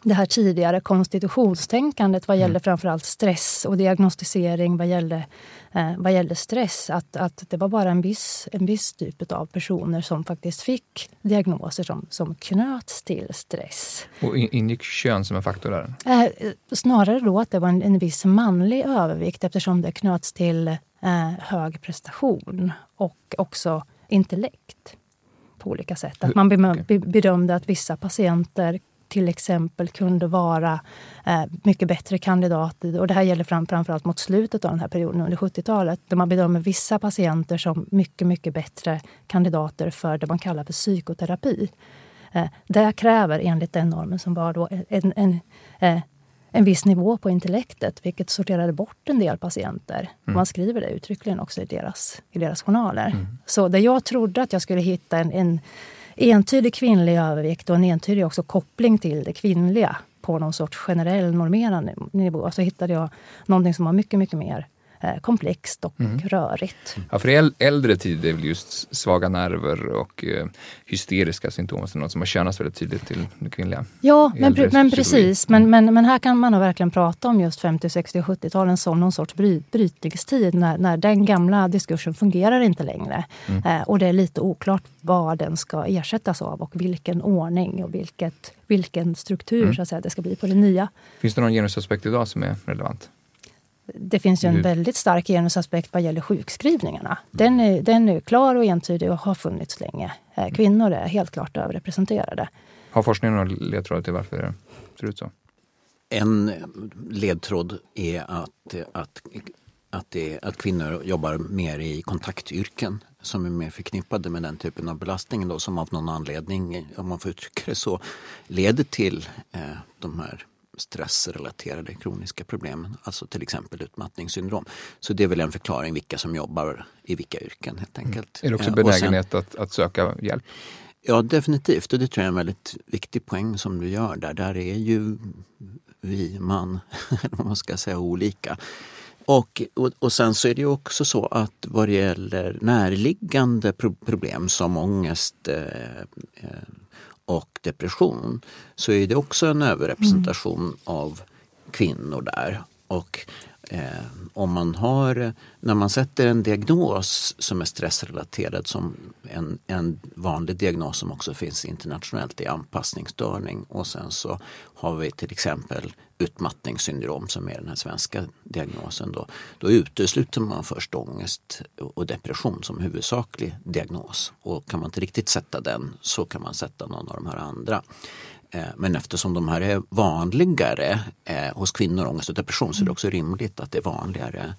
det här tidigare konstitutionstänkandet vad gäller mm. framförallt stress och diagnostisering vad gällde, eh, vad gällde stress. Att, att det var bara en viss, en viss typ av personer som faktiskt fick diagnoser som, som knöts till stress. Och ingick kön som en faktor där? Eh, snarare då att det var en, en viss manlig övervikt eftersom det knöts till eh, hög prestation och också intellekt på olika sätt. Att man bedömde att vissa patienter till exempel kunde vara eh, mycket bättre kandidater. Och det här gäller fram, framförallt mot slutet av den här perioden under 70-talet. Där man bedömer vissa patienter som mycket, mycket bättre kandidater för det man kallar för psykoterapi. Eh, det kräver enligt den normen som var då en, en, eh, en viss nivå på intellektet, vilket sorterade bort en del patienter. Mm. Man skriver det uttryckligen också i deras, i deras journaler. Mm. Så där jag trodde att jag skulle hitta en, en entydig kvinnlig övervikt och en entydig också koppling till det kvinnliga på någon sorts generell normerande nivå. Så hittade jag någonting som var mycket, mycket mer komplext och Mm. rörigt. Ja, för i äl- äldre tid är väl just svaga nerver och eh, hysteriska symptom som något som har tjänats väldigt tydligt till det kvinnliga. Ja, men, men precis. Men, men, men här kan man nog verkligen prata om just 50, 60 och 70-talen som någon sorts bry, brytningstid när, när den gamla diskursen fungerar inte längre. Eh, och det är lite oklart vad den ska ersättas av och vilken ordning och vilket, vilken struktur så att säga, det ska bli på det nya. Finns det någon genusaspekt idag som är relevant? Det finns ju en Hur- väldigt stark genusaspekt vad gäller sjukskrivningarna. Den är, den är klar och entydig och har funnits länge. Eh, Kvinnor är helt klart överrepresenterade. Har forskningen några ledtrådar till varför det ser ut så? En ledtråd är att, att, att, det, att kvinnor jobbar mer i kontaktyrken som är mer förknippade med den typen av belastning då, som av någon anledning, om man får uttrycka det så, leder till eh, de här stressrelaterade kroniska problemen, alltså till exempel utmattningssyndrom. Så det är väl en förklaring vilka som jobbar i vilka yrken helt enkelt. Är det också Eh, och sen- benägenhet att, att söka hjälp? Ja, definitivt. Och det tror jag är en väldigt viktig poäng som du gör där. Där är ju vi, man, eller vad man ska säga, olika. Och, och, och sen så är det ju också så att vad det gäller närliggande pro- problem som ångest eh, eh, och depression så är det också en överrepresentation av kvinnor där. Och eh, om man har, när man sätter en diagnos som är stressrelaterad som en, en vanlig diagnos som också finns internationellt är anpassningsstörning och sen så har vi till exempel utmattningssyndrom som är den här svenska diagnosen. Då, då utesluter man först ångest och depression som huvudsaklig diagnos. Och kan man inte riktigt sätta den så kan man sätta någon av de här andra. Eh, Men eftersom de här är vanligare eh, hos kvinnor, ångest och depression, så är det också rimligt att det är vanligare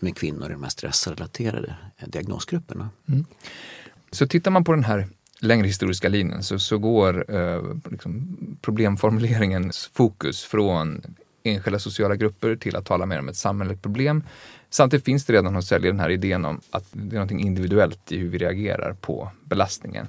med kvinnor i de här stressrelaterade eh, diagnosgrupperna. Så tittar man på den här längre historiska linjen så, så går eh, liksom problemformuleringens fokus från enskilda sociala grupper till att tala mer om ett samhälleligt problem. Samtidigt finns det redan hos Säljer den här idén om att det är något individuellt i hur vi reagerar på belastningen.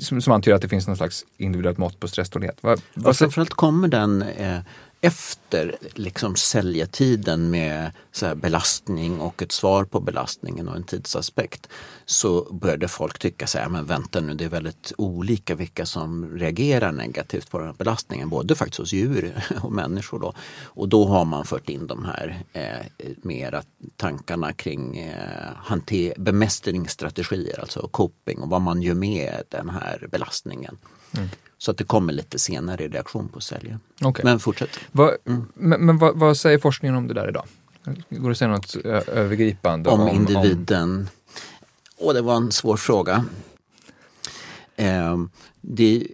Som, som antyder att det finns någon slags individuellt mått på stresstålighet. Vad, Och vad, framförallt kommer den eh, efter liksom säljetiden med så här belastning och ett svar på belastningen och en tidsaspekt så började folk tycka så här, men vänta nu, det är väldigt olika vilka som reagerar negativt på den här belastningen, både faktiskt hos djur och människor. Då. Och då har man fört in de här eh, mera tankarna kring eh, hanter- bemästringsstrategier, alltså coping och vad man gör med den här belastningen. Så att det kommer lite senare i reaktion på sälja. Okej. Men fortsätt. vad, men, men vad, vad säger forskningen om det där idag? Går det att säga något övergripande? Om, individen. Och det var en svår fråga. Eh, det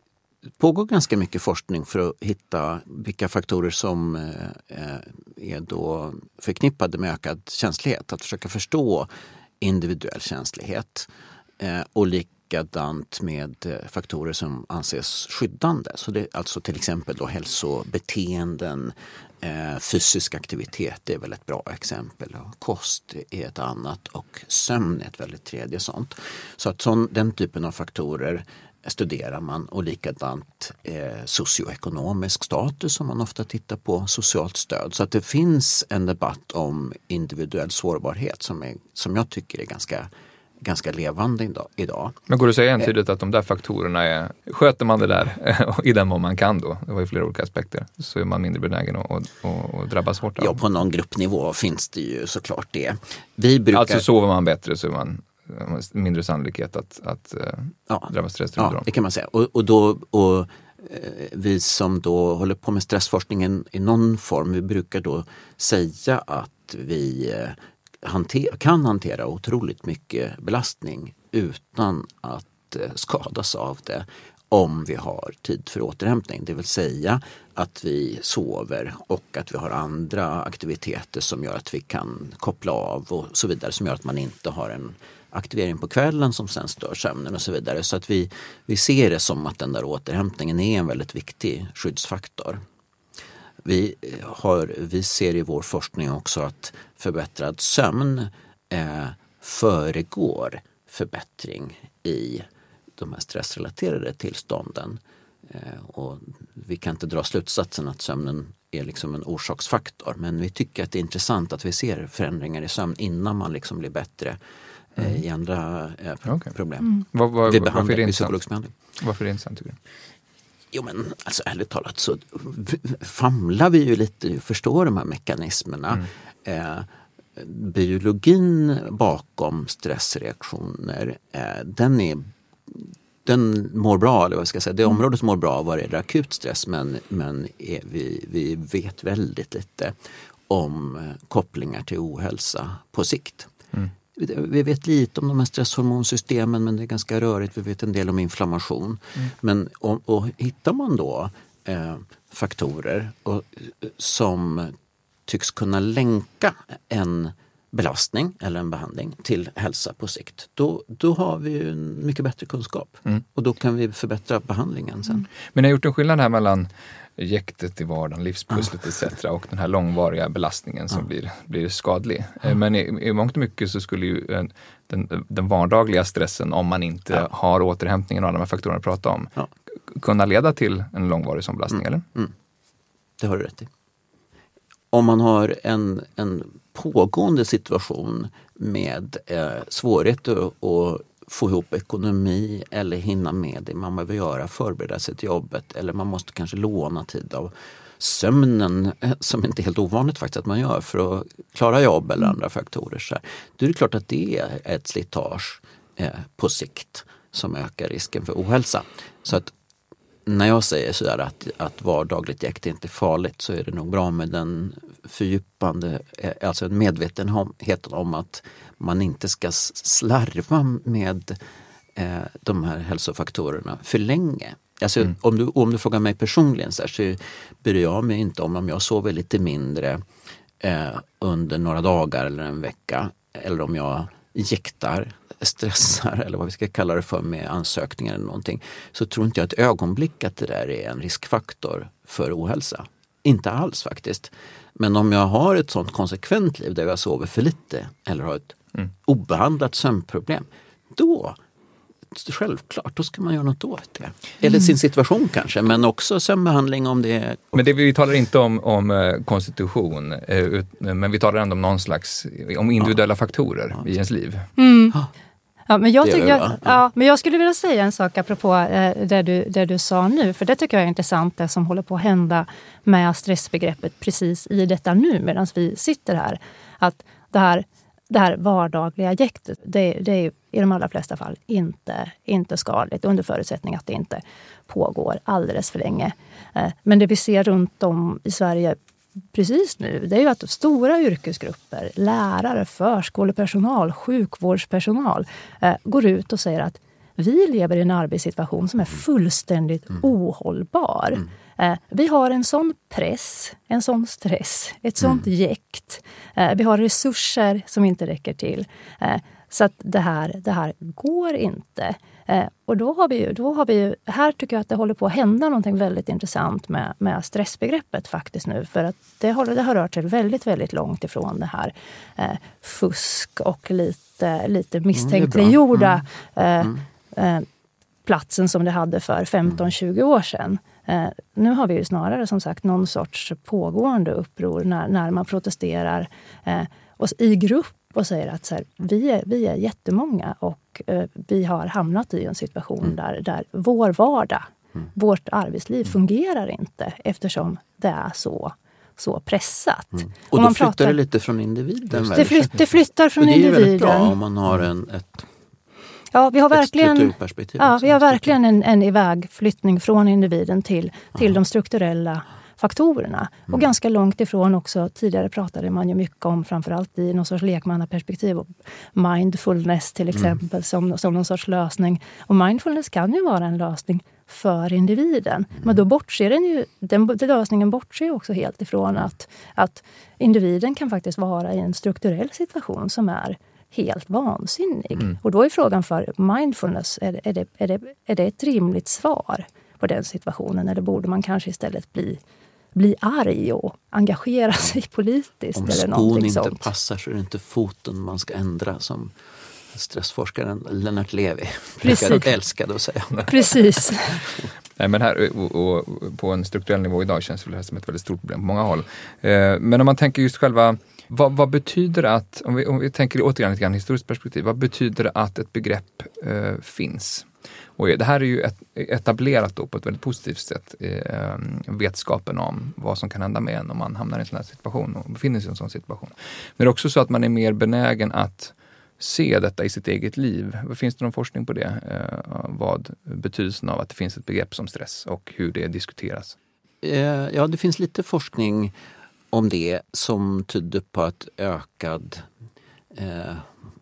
pågår ganska mycket forskning för att hitta vilka faktorer som eh, är då förknippade med ökad känslighet. Att försöka förstå individuell känslighet. Eh, och likadant med eh, faktorer som anses skyddande. Så det är alltså till exempel då hälsobeteenden, eh, fysisk aktivitet är väl ett bra exempel. Och kost är ett annat och sömn är ett väldigt tredje sånt. Så att sån, den typen av faktorer studerar man och likadant eh, socioekonomisk status som man ofta tittar på, socialt stöd. Så att det finns en debatt om individuell sårbarhet som, är, som jag tycker är ganska, ganska levande idag-. Men går det att säga entydigt att de där faktorerna är, sköter man det där i den mån man kan då, det var ju flera olika aspekter, så är man mindre benägen att, att, att drabbas hårt av. Ja, på någon gruppnivå finns det ju såklart det. Vi brukar... Alltså sover man bättre så är man eh, mindre sannolikhet att, att eh, Ja. drabbas Ja, stresssyndrom. det kan man säga. Och, och, då, och eh, vi som då håller på med stressforskningen i någon form, vi brukar då säga att vi eh, hanter, kan hantera otroligt mycket belastning utan att eh, skadas av det om vi har tid för återhämtning. Det vill säga att vi sover och att vi har andra aktiviteter som gör att vi kan koppla av och så vidare som gör att man inte har en aktivering på kvällen som sen stör sömnen och så vidare. Så att vi, vi ser det som att den där återhämtningen är en väldigt viktig skyddsfaktor. Vi, har, vi ser i vår forskning också att förbättrad sömn eh, föregår förbättring i de här stressrelaterade tillstånden. Eh, och vi kan inte dra slutsatsen att sömnen är liksom en orsaksfaktor. Men vi tycker att det är intressant att vi ser förändringar i sömn innan man liksom blir bättre eh, i andra eh, Okej. problem. Vad, vad, Vid varför är det intressant? Varför är det intressant tycker du? Jo men alltså ärligt talat så famlar vi ju lite i att förstå de här mekanismerna. Eh, biologin bakom stressreaktioner, eh, den är den mår bra, eller vad ska jag säga, det området mår bra vad det gäller akut stress men, men är, vi, vi vet väldigt lite om eh, kopplingar till ohälsa på sikt. Vi- Vi vet lite om de här stresshormonsystemen men det är ganska rörigt. Vi vet en del om inflammation. Men om, och hittar man då eh, faktorer och, som tycks kunna länka en belastning eller en behandling till hälsa på sikt, då, då har vi ju mycket bättre kunskap. Och då kan vi förbättra behandlingen sen. Men ni har gjort en skillnad här mellan jäktet i vardagen, livspusslet etc. och den här långvariga belastningen som blir, blir skadlig. Eh, Men i, i mångt och mycket så skulle ju en, den, den vardagliga stressen, om man inte Ja. har återhämtningen och alla de här faktorerna jag pratade om, Ja. kunna leda till en långvarig sån belastning, eller? Det har du rätt i. Om man har en, en pågående situation med eh, svårigheter att att få ihop ekonomi eller hinna med det man behöver göra, förbereda sig till jobbet eller man måste kanske låna tid av sömnen, eh, som inte är helt ovanligt faktiskt att man gör för att klara jobb eller andra faktorer. Så här. Då är det klart att det är ett slitage eh, på sikt som ökar risken för ohälsa. Så att när jag säger sådär att, att vardagligt jäkt inte är farligt så är det nog bra med den fördjupande, eh, alltså en medvetenhet om att man inte ska slarva med eh, de här hälsofaktorerna för länge. Alltså, om, du, om du frågar mig personligen så, här, så bryr jag mig inte om om jag sover lite mindre eh, under några dagar eller en vecka eller om jag jäktar, stressar eller vad vi ska kalla det för med ansökningar eller någonting. Så tror inte jag ett ögonblick att det där är en riskfaktor för ohälsa. Inte alls faktiskt. Men om jag har ett sånt konsekvent liv där jag sover för lite eller har ett obehandlat sömnproblem, då Självklart, då ska man göra något åt det. Eller sin situation kanske, men också sömnbehandling om det är Men det, vi talar inte om, om eh, konstitution, eh, ut, men vi talar ändå om någon slags, om individuella faktorer i ens liv. Ja, men jag, gör jag, ja, men jag skulle vilja säga en sak apropå eh, det, du, det du sa nu. För det tycker jag är intressant, det som håller på att hända med stressbegreppet precis i detta nu medan vi sitter här. Att det här, det här vardagliga jäktet, det, det är i de allra flesta fall inte, inte skadligt under förutsättning att det inte pågår alldeles för länge. Eh, men det vi ser runt om i Sverige precis nu, det är ju att stora yrkesgrupper, lärare, förskolepersonal, sjukvårdspersonal, eh, går ut och säger att vi lever i en arbetssituation som är fullständigt ohållbar. Eh, vi har en sån press, en sån stress, ett sånt jäkt. Eh, vi har resurser som inte räcker till. Eh, så att det här, det här går inte. Och då har vi ju, då har vi ju, här tycker jag att det håller på att hända någonting väldigt intressant med, med stressbegreppet faktiskt nu. För att det har, det har rört sig väldigt, väldigt långt ifrån det här eh, fusk och lite, lite misstänkliggjorda eh, eh, platsen som det hade för 15-20 år sedan. Eh, nu har vi ju snarare som sagt någon sorts pågående uppror när, när man protesterar eh, och, i grupp och säger att så här, vi, är, vi är jättemånga och eh, vi har hamnat i en situation där, där vår vardag, vårt arbetsliv fungerar inte eftersom det är så, så pressat. Och Om då man flyttar pratar- det lite från individen. det, väl? flytt, det flyttar från och det är ju väldigt bra individen. om man har en, ett, Ja, vi har verkligen... Ja, vi har verkligen en, en ivägflyttning från individen till, till de strukturella faktorerna. Och ganska långt ifrån också, tidigare pratade man ju mycket om, framförallt i någon sorts lekmannaperspektiv, och mindfulness till exempel som, som någon sorts lösning. Och mindfulness kan ju vara en lösning för individen. Men då bortser den ju, den, den lösningen bortser också helt ifrån att, att individen kan faktiskt vara i en strukturell situation som är helt vansinnig. Och då är frågan för mindfulness, är det, är, det, är, det, är det ett rimligt svar på den situationen? Eller borde man kanske istället bli, bli arg och engagera sig politiskt? Om eller skon inte sånt. passar så är det inte foten man ska ändra som stressforskaren Lennart Levi Precis. brukar älskade att säga. Precis. Nej, men här, och, och, på en strukturell nivå idag känns det här som ett väldigt stort problem på många håll. Eh, men om man tänker just själva, vad, vad betyder det att, om vi, om vi tänker återigen lite grann historiskt perspektiv, vad betyder det att ett begrepp eh, finns? Och det här är ju ett, etablerat då på ett väldigt positivt sätt, eh, vetskapen om vad som kan hända med en om man hamnar i en sån här situation och befinner sig i en sån situation. Men det är också så att man är mer benägen att se detta i sitt eget liv. Finns det någon forskning på det? Eh, vad betydelsen av att det finns ett begrepp som stress och hur det diskuteras? Eh, ja, det finns lite forskning om det som tyder på att ökad eh,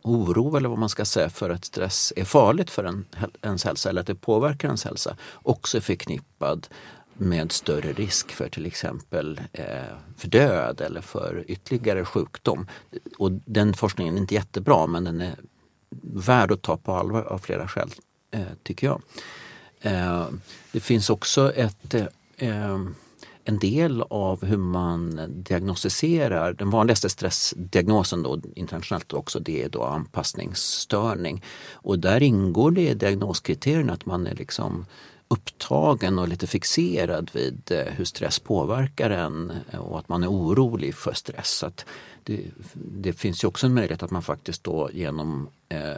oro eller vad man ska säga för att stress är farligt för en, ens hälsa eller att det påverkar ens hälsa också är förknippad med större risk för till exempel eh, för död eller för ytterligare sjukdom. Och den forskningen är inte jättebra men den är värd att ta på allvar av flera skäl, eh, tycker jag. Eh, det finns också ett eh, eh en del av hur man diagnostiserar, den vanligaste stressdiagnosen då, internationellt också, det är då anpassningsstörning. Och där ingår det i diagnoskriterierna att man är liksom upptagen och lite fixerad vid eh, hur stress påverkar en eh, och att man är orolig för stress. Att det, det finns ju också en möjlighet att man faktiskt då genom eh,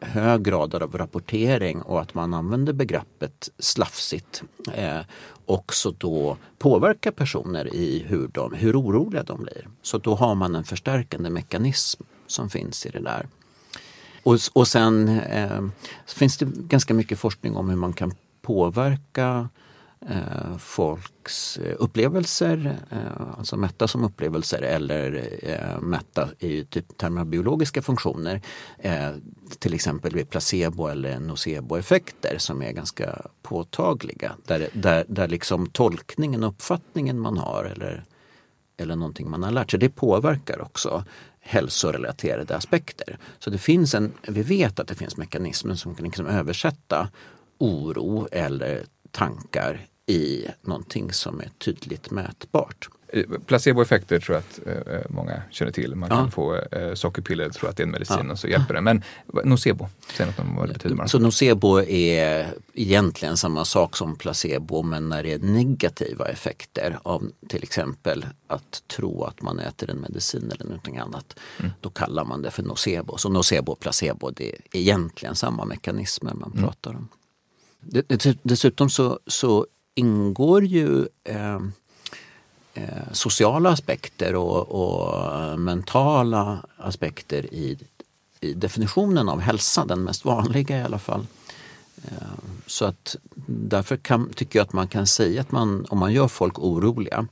hög grad av rapportering och att man använder begreppet slafsigt eh, också då påverkar personer i hur, de, hur oroliga de blir. Så då har man en förstärkande mekanism som finns i det där. Och, och sen eh, finns det ganska mycket forskning om hur man kan påverka eh, folks eh, upplevelser, eh, alltså mätta som upplevelser eller eh, mätta i typ termer av biologiska funktioner. Eh, till exempel vid placebo eller noceboeffekter som är ganska påtagliga. Där, där, där liksom tolkningen, uppfattningen man har eller, eller någonting man har lärt sig, det påverkar också hälsorelaterade aspekter. Så det finns en, vi vet att det finns mekanismer som kan liksom översätta oro eller tankar i någonting som är tydligt mätbart. Eh, placeboeffekter tror jag att eh, många känner till. Man kan få eh, sockerpiller, tror att det är en medicin ja. och så hjälper det. Men nocebo, säg något om vad det betyder. Så nocebo är egentligen samma sak som placebo men när det är negativa effekter av till exempel att tro att man äter en medicin eller någonting annat. Mm. Då kallar man det för nocebo. Så nocebo och placebo det är egentligen samma mekanismer man mm. pratar om. Dessutom så, så ingår ju eh, eh, sociala aspekter och, och, mentala aspekter i, i, definitionen av hälsa, den mest vanliga i alla fall. Eh, så att därför kan, tycker jag att man kan säga att man, om man gör folk oroliga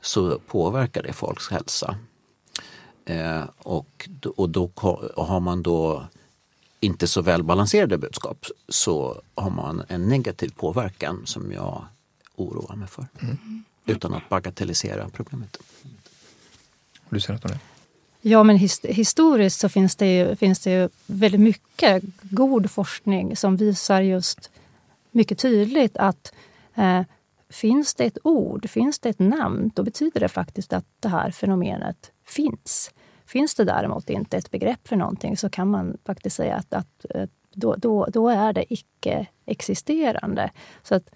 så påverkar det folks hälsa. Eh, och, och då och har man då inte så välbalanserade budskap så har man en negativ påverkan som jag oroar mig för. Mm. Utan att bagatellisera problemet. Du säger något om det? Ja, men his historiskt så finns det, ju, finns det ju väldigt mycket god forskning som visar just mycket tydligt att eh, finns det ett ord, finns det ett namn, då betyder det faktiskt att det här fenomenet finns. Finns det däremot inte ett begrepp för någonting så kan man faktiskt säga att, att eh, då, då, då är det icke-existerande. Så att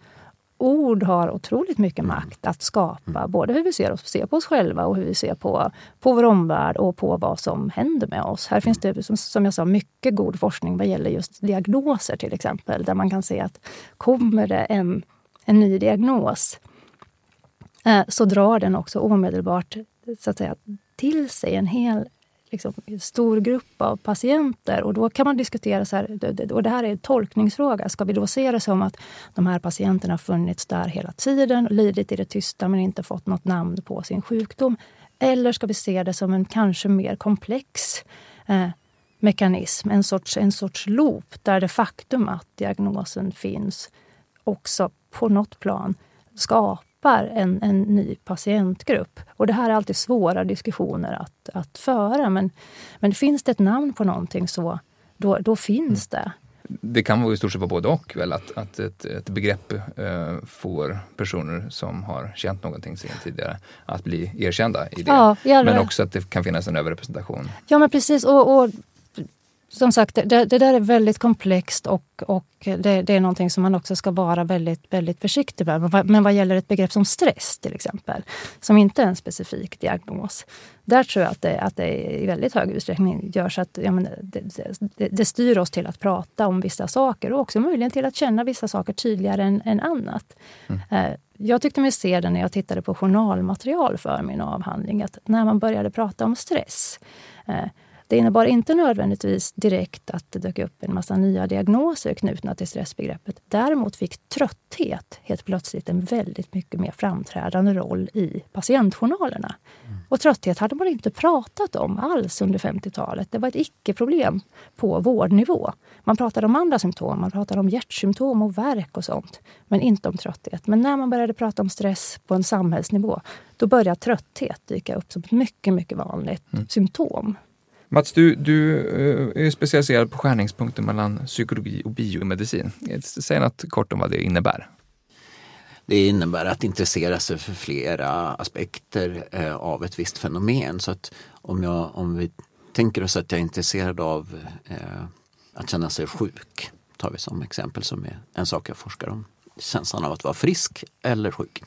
ord har otroligt mycket mm. makt att skapa mm. både hur vi ser, oss, ser på oss själva och hur vi ser på, på vår omvärld och på vad som händer med oss. Här finns det, som, som jag sa, mycket god forskning vad gäller just diagnoser till exempel, där man kan se att kommer det en, en ny diagnos eh, så drar den också omedelbart så att säga, till sig en hel liksom, stor grupp av patienter. Och då kan man diskutera, så här, och det här är en tolkningsfråga. Ska vi då se det som att de här patienterna har funnits där hela tiden, lidit i det tysta men inte fått något namn på sin sjukdom? Eller ska vi se det som en kanske mer komplex eh, mekanism, en sorts, en sorts loop där det faktum att diagnosen finns också på något plan skapar skapar en, en ny patientgrupp. Och det här är alltid svåra diskussioner att, att föra. Men, men finns det ett namn på någonting så då, då finns mm. det. Det kan vara i stort sett vara både och, väl? Att, att ett, ett begrepp eh, får personer som har känt någonting sedan tidigare att bli erkända i det. Ja, men också att det kan finnas en överrepresentation. Ja, men precis. Och, och som sagt, det, det, där är väldigt komplext och, och det, det, är någonting som man också ska vara väldigt, väldigt försiktig med. Men vad gäller ett begrepp som stress till exempel, som inte är en specifik diagnos. Där tror jag att det, att det i väldigt hög utsträckning gör så att ja, men det, det, styr oss till att prata om vissa saker och också möjligen till att känna vissa saker tydligare än, än annat. Mm. Eh, jag tyckte mig se det när jag tittade på journalmaterial för min avhandling, att när man började prata om stress eh, det innebar inte nödvändigtvis direkt att det dök upp en massa nya diagnoser knutna till stressbegreppet. Däremot fick trötthet helt plötsligt en väldigt mycket mer framträdande roll i patientjournalerna. Mm. Och trötthet hade man inte pratat om alls under 50-talet. Det var ett icke-problem på vårdnivå. Man pratade om andra symptom, man pratade om hjärtsymptom och värk och sånt. Men inte om trötthet. Men när man började prata om stress på en samhällsnivå, då började trötthet dyka upp som ett mycket, mycket vanligt mm. symptom. Mats, du, du eh, är specialiserad på skärningspunkten mellan psykologi och biomedicin. Säg något kort om vad det innebär. Det innebär att intressera sig för flera aspekter eh, av ett visst fenomen. Så att om, jag, om vi tänker oss att jag är intresserad av eh, att känna sig sjuk, tar vi som exempel som är en sak jag forskar om. Känslan av att vara frisk eller sjuk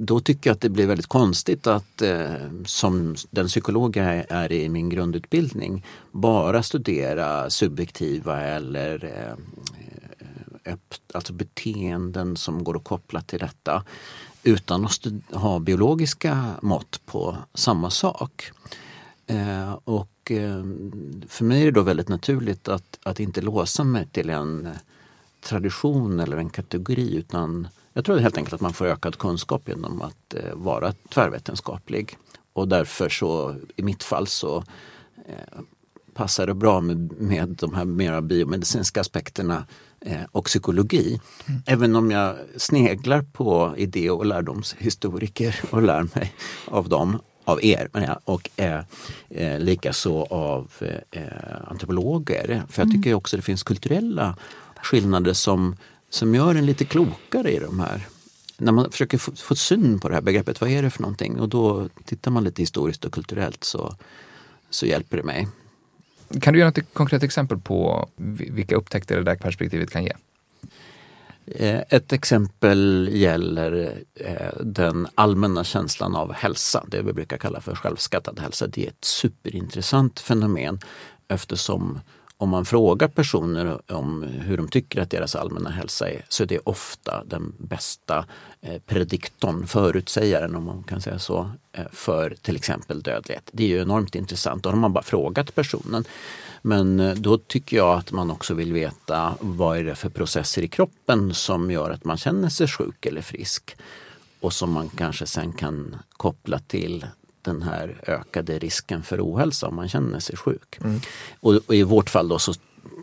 då tycker jag att det blir väldigt konstigt att eh, som den psykolog jag är i min grundutbildning bara studera subjektiva eller eh, eh alltså beteenden som går att koppla till detta utan att ha biologiska mått på samma sak. Eh, och eh, för mig är det då väldigt naturligt att, att inte låsa mig till en tradition eller en kategori utan jag tror helt enkelt att man får ökad kunskap genom att eh, vara tvärvetenskaplig. Och därför så, i mitt fall så eh, passar det bra med, med de här mera biomedicinska aspekterna eh, och psykologi. Mm. Även om jag sneglar på idé och lärdomshistoriker och lär mig av dem av er och eh, eh, likaså av eh, antropologer. För jag tycker också det finns kulturella skillnader som som gör en lite klokare i de här när man försöker få, få syn på det här begreppet, vad är det för någonting? Och då tittar man lite historiskt och kulturellt så, så hjälper det mig. Kan du ge något konkret exempel på vilka upptäckter det där perspektivet kan ge? Eh, ett exempel gäller eh, den allmänna känslan av hälsa, det vi brukar kalla för självskattad hälsa. Det är ett superintressant fenomen eftersom om man frågar personer om hur de tycker att deras allmänna hälsa är så är det ofta den bästa eh, prediktorn, förutsägaren om man kan säga så, eh, för till exempel dödlighet. Det är ju enormt intressant. Då har man bara frågat personen. Men eh, då tycker jag att man också vill veta vad är det för processer i kroppen som gör att man känner sig sjuk eller frisk och som man kanske sen kan koppla till den här ökade risken för ohälsa om man känner sig sjuk. Mm. Och, och, i vårt fall då så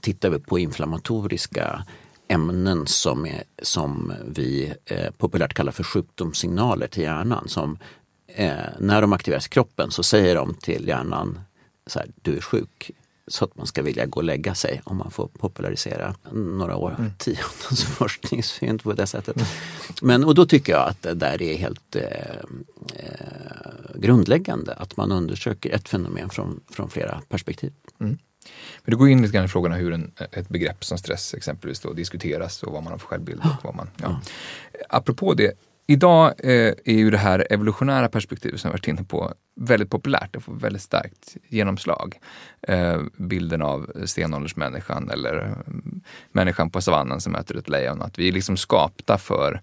tittar vi på inflammatoriska ämnen som, är, som vi eh, populärt kallar för sjukdomssignaler till hjärnan. Som, eh, när de aktiveras i kroppen så säger de till hjärnan så här, du är sjuk så att man ska vilja gå och lägga sig om man får popularisera några år, mm. tiondens forskningsfynd på det sättet. Mm. Men, och då tycker jag att det där är helt eh, eh, grundläggande att man undersöker ett fenomen från, från flera perspektiv. Mm. Men du går in lite grann i frågorna hur en, ett begrepp som stress exempelvis då diskuteras och vad man har för självbild. Och vad man, ja. Apropå det, Idag eh, är ju det här evolutionära perspektivet som vi varit inne på väldigt populärt. Det får väldigt starkt genomslag. Eh, bilden av stenåldersmänniskan eller mm, människan på savannen som möter ett lejon. Att vi är liksom skapta för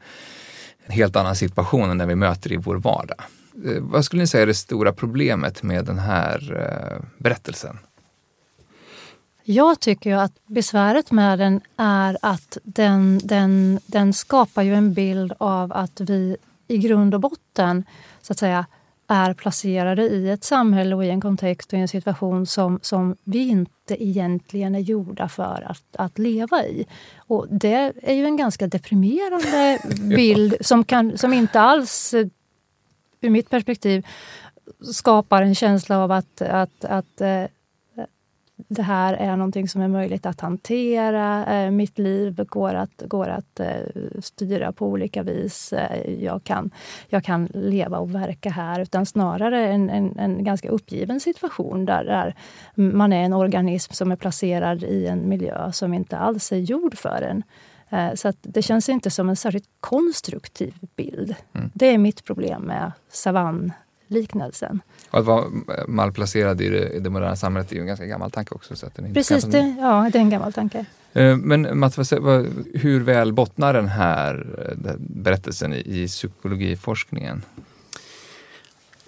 en helt annan situation än den vi möter i vår vardag. Eh, vad skulle ni säga är det stora problemet med den här eh, berättelsen? Jag tycker ju att besväret med den är att den, den, den skapar ju en bild av att vi i grund och botten så att säga är placerade i ett samhälle och i en kontext och i en situation som, som vi inte egentligen är gjorda för att, att leva i. Och det är ju en ganska deprimerande bild som, kan, som inte alls, ur mitt perspektiv, skapar en känsla av att, att, att eh, det här är någonting som är möjligt att hantera. Eh, mitt liv går att, går att eh, styra på olika vis. Eh, jag, kan, jag kan leva och verka här. Utan snarare en, en, en ganska uppgiven situation där, där man är en organism som är placerad i en miljö som inte alls är gjord för en. Så det känns inte som en särskilt konstruktiv bild. Mm. Det är mitt problem med savann liknelsen. Och att vara malplacerad i det, i det moderna samhället är ju en ganska gammal tanke också. Så att den Precis, det, ja, det är en gammal tanke. Eh, men Mats, hur väl bottnar den här berättelsen i, psykologiforskningen?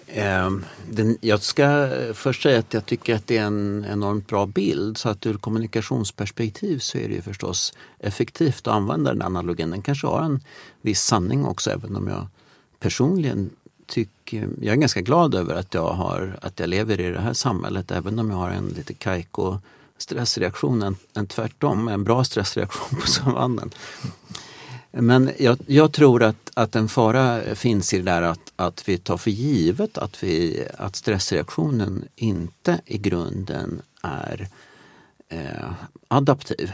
Ehm, den, jag ska först säga att jag tycker att det är en enormt bra bild. Så att ur kommunikationsperspektiv så är det ju förstås effektivt att använda den analogin. Den kanske har en viss sanning också även om jag personligen tycker, jag är ganska glad över att jag, har, att jag lever i det här samhället även om jag har en lite kajko stressreaktion än, än tvärtom, en bra stressreaktion på savannen. Men jag, jag, tror att, att en fara finns i det där att, att vi tar för givet att, vi, att stressreaktionen inte i grunden är eh, adaptiv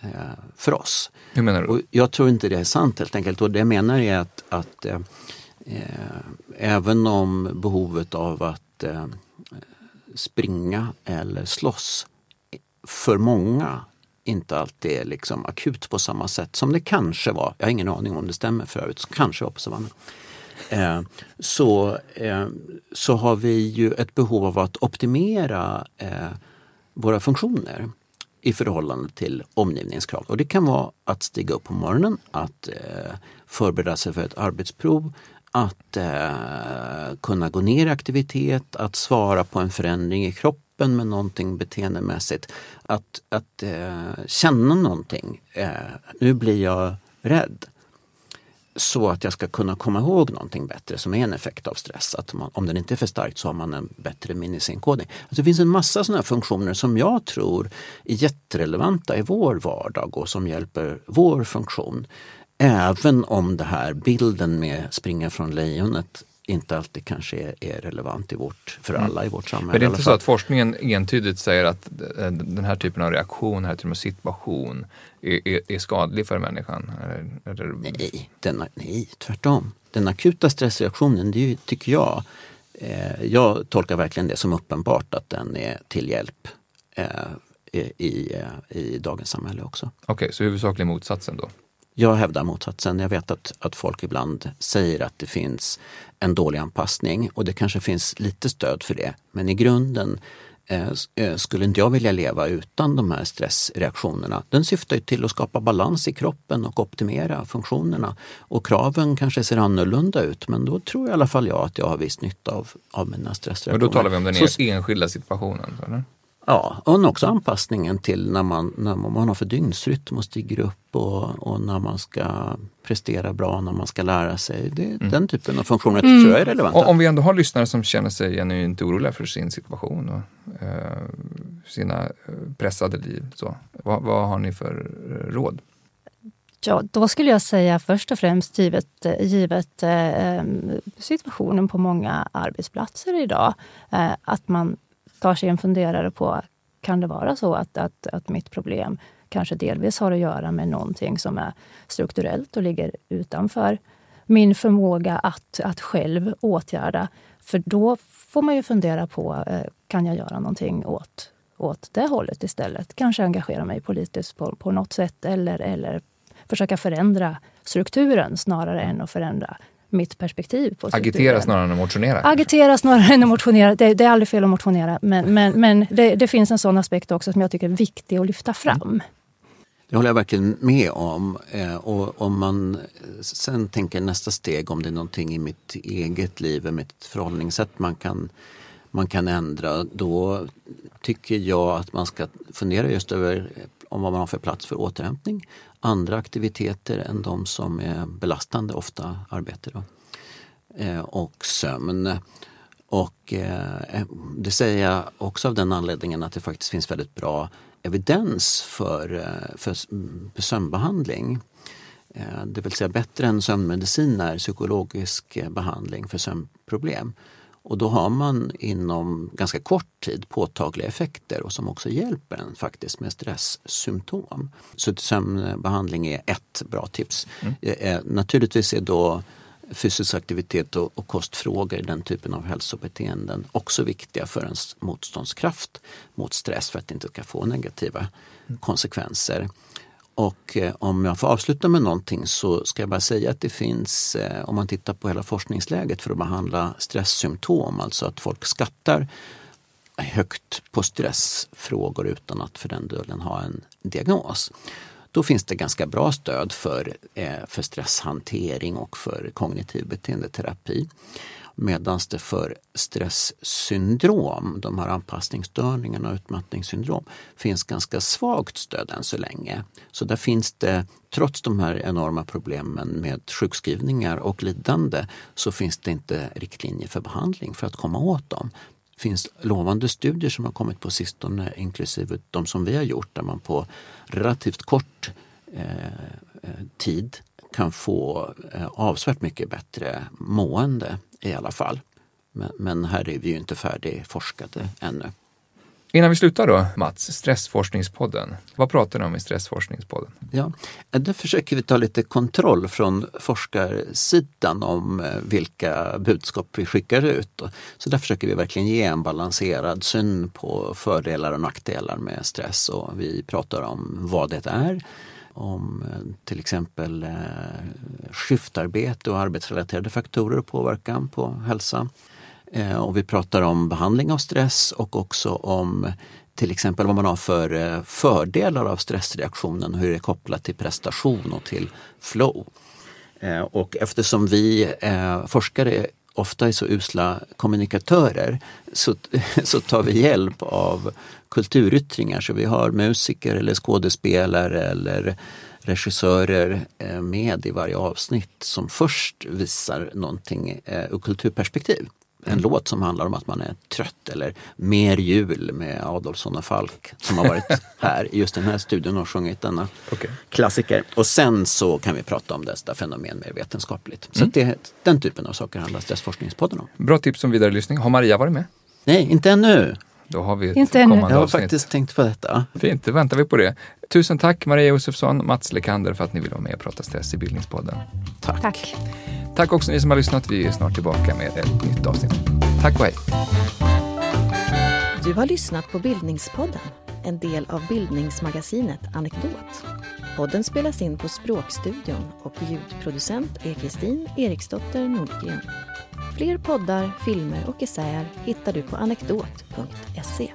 eh, för oss. Hur menar du? Och jag tror inte det är sant helt enkelt. Och det jag menar är att, att eh, Eh, även om behovet av att eh, springa eller slåss för många inte alltid är liksom akut på samma sätt som det kanske var. Jag har ingen aning om det stämmer för övrigt, kanske var på savannen. Eh, så, eh, så har vi ju ett behov av att optimera eh, våra funktioner i förhållande till omgivningskrav. Och det kan vara att stiga upp på morgonen, att eh, förbereda sig för ett arbetsprov, att eh, kunna gå ner i aktivitet, att svara på en förändring i kroppen med någonting beteendemässigt. Att, att eh, känna någonting. Eh, nu blir jag rädd. Så att jag ska kunna komma ihåg någonting bättre som är en effekt av stress. Att man, om den inte är för stark så har man en bättre minnesinkodning. Alltså det finns en massa sådana funktioner som jag tror är jätterelevanta i vår vardag och som hjälper vår funktion. Även om det här bilden med springa från lejonet inte alltid kanske är, är relevant i vårt, för mm. alla i vårt samhälle. Men det är inte så att forskningen entydigt säger att eh, den här typen av reaktion, den här typen av situation är, är, är skadlig för människan? Eller. Nej, denna, nej, tvärtom. Den akuta stressreaktionen, det tycker jag, eh, jag tolkar verkligen det som uppenbart att den är till hjälp eh, i, eh, i dagens samhälle också. Okej, okay, så huvudsakligen motsatsen då? Jag hävdar motsatsen. Jag vet att, att folk ibland säger att det finns en dålig anpassning och det kanske finns lite stöd för det. Men i grunden eh, eh, skulle inte jag vilja leva utan de här stressreaktionerna. Den syftar ju till att skapa balans i kroppen och optimera funktionerna. Och kraven kanske ser annorlunda ut men då tror i alla fall jag att jag har viss nytta av, av mina stressreaktioner. Men då talar vi om den Så, enskilda situationen? Eller? Ja, och också anpassningen till när man, när man har för dygnsrytm och stiger upp och, och när man ska prestera bra, när man ska lära sig. Det, mm. Den typen av funktioner mm. tror jag är relevanta. Och om vi ändå har lyssnare som känner sig genuint oroliga för sin situation och eh, sina eh, pressade liv. Så, vad, vad har ni för eh, råd? Ja, då skulle jag säga först och främst givet, givet eh, situationen på många arbetsplatser idag, eh, att man tar sig en funderare på, kan det vara så att, att, att mitt problem kanske delvis har att göra med någonting som är strukturellt och ligger utanför min förmåga att, att själv åtgärda. För då får man ju fundera på, eh, kan jag göra någonting åt, åt det hållet istället? Kanske engagera mig politiskt på, på något sätt eller, eller försöka förändra strukturen snarare än att förändra mitt perspektiv på Agitera snarare än att motionera? Agitera snarare än att motionera. Det, det är aldrig fel att motionera. Men, men, men det, det, finns en sån aspekt också som jag tycker är viktig att lyfta fram. Det håller jag verkligen med om. Eh, och om man sen tänker nästa steg, om det är någonting i mitt eget liv, mitt förhållningssätt man kan, man kan ändra, då tycker jag att man ska fundera just över om vad man har för plats för återhämtning andra aktiviteter än de som är belastande, ofta arbete. Då. Eh, och sömn. Och eh, eh, det säger jag också av den anledningen att det faktiskt finns väldigt bra evidens för, eh, för sömnbehandling. Eh, det vill säga bättre än sömnmedicin är psykologisk behandling för sömnproblem. Och då har man inom ganska kort tid påtagliga effekter och som också hjälper en faktiskt med stresssymptom. Så sömnbehandling är ett bra tips. Mm. Eh, naturligtvis är då fysisk aktivitet och, och kostfrågor, den typen av hälsobeteenden också viktiga för ens motståndskraft mot stress för att det inte ska få negativa mm. konsekvenser. Och eh, om jag får avsluta med någonting så ska jag bara säga att det finns, eh, om man tittar på hela forskningsläget för att behandla stresssymptom, alltså att folk skattar högt på stressfrågor utan att för den delen ha en diagnos. Då finns det ganska bra stöd för, eh, för stresshantering och för kognitiv beteendeterapi. Medan det för stresssyndrom, de här anpassningsstörningarna och utmattningssyndrom, finns ganska svagt stöd än så länge. Så där finns det, trots de här enorma problemen med sjukskrivningar och lidande, så finns det inte riktlinjer för behandling för att komma åt dem. Det finns lovande studier som har kommit på sistone, inklusive de som vi har gjort, där man på relativt kort eh, eh tid kan få eh, avsevärt mycket bättre mående i alla fall. Men, men här är vi ju inte färdigforskade ännu. Innan vi slutar då, Mats, Stressforskningspodden. Vad pratar ni om i Stressforskningspodden? Ja, där försöker vi ta lite kontroll från forskarsidan om eh, vilka budskap vi skickar ut. Så där försöker vi verkligen ge en balanserad syn på fördelar och nackdelar med stress och vi pratar om vad det är, om eh, till exempel eh, skiftarbete och arbetsrelaterade faktorer och påverkan på hälsa. Eh, och vi pratar om behandling av stress och också om till exempel vad man har för fördelar av stressreaktionen och hur det är kopplat till prestation och till flow. Och eftersom vi forskare ofta är så usla kommunikatörer så, så tar vi hjälp av kulturyttringar. Så vi har musiker eller skådespelare eller regissörer eh, med i varje avsnitt som först visar någonting eh, ur kulturperspektiv. En låt som handlar om att man är trött eller Mer jul med Adolfsson och Falk som har varit här i just den här studion och sjungit denna okay. klassiker. Och sen så kan vi prata om detta fenomen mer vetenskapligt. Så mm. det, den typen av saker handlar Stressforskningspodden om. Bra tips om vidare lyssning. Har Maria varit med? Nej, inte ännu. Då har vi ett Inte ännu. Jag har faktiskt tänkt på detta. Fint, då väntar vi på det. Tusen tack Maria Josefsson, Mats Lekander för att ni vill vara med och prata stress i Bildningspodden. Tack. tack. Tack också ni som har lyssnat. Vi är snart tillbaka med ett nytt avsnitt. Tack och hej. Du har lyssnat på Bildningspodden, en del av bildningsmagasinet Anekdot. Podden spelas in på Språkstudion och ljudproducent är Kristin Eriksdotter Nordgren. Fler poddar, filmer och essäer hittar du på anekdot.se.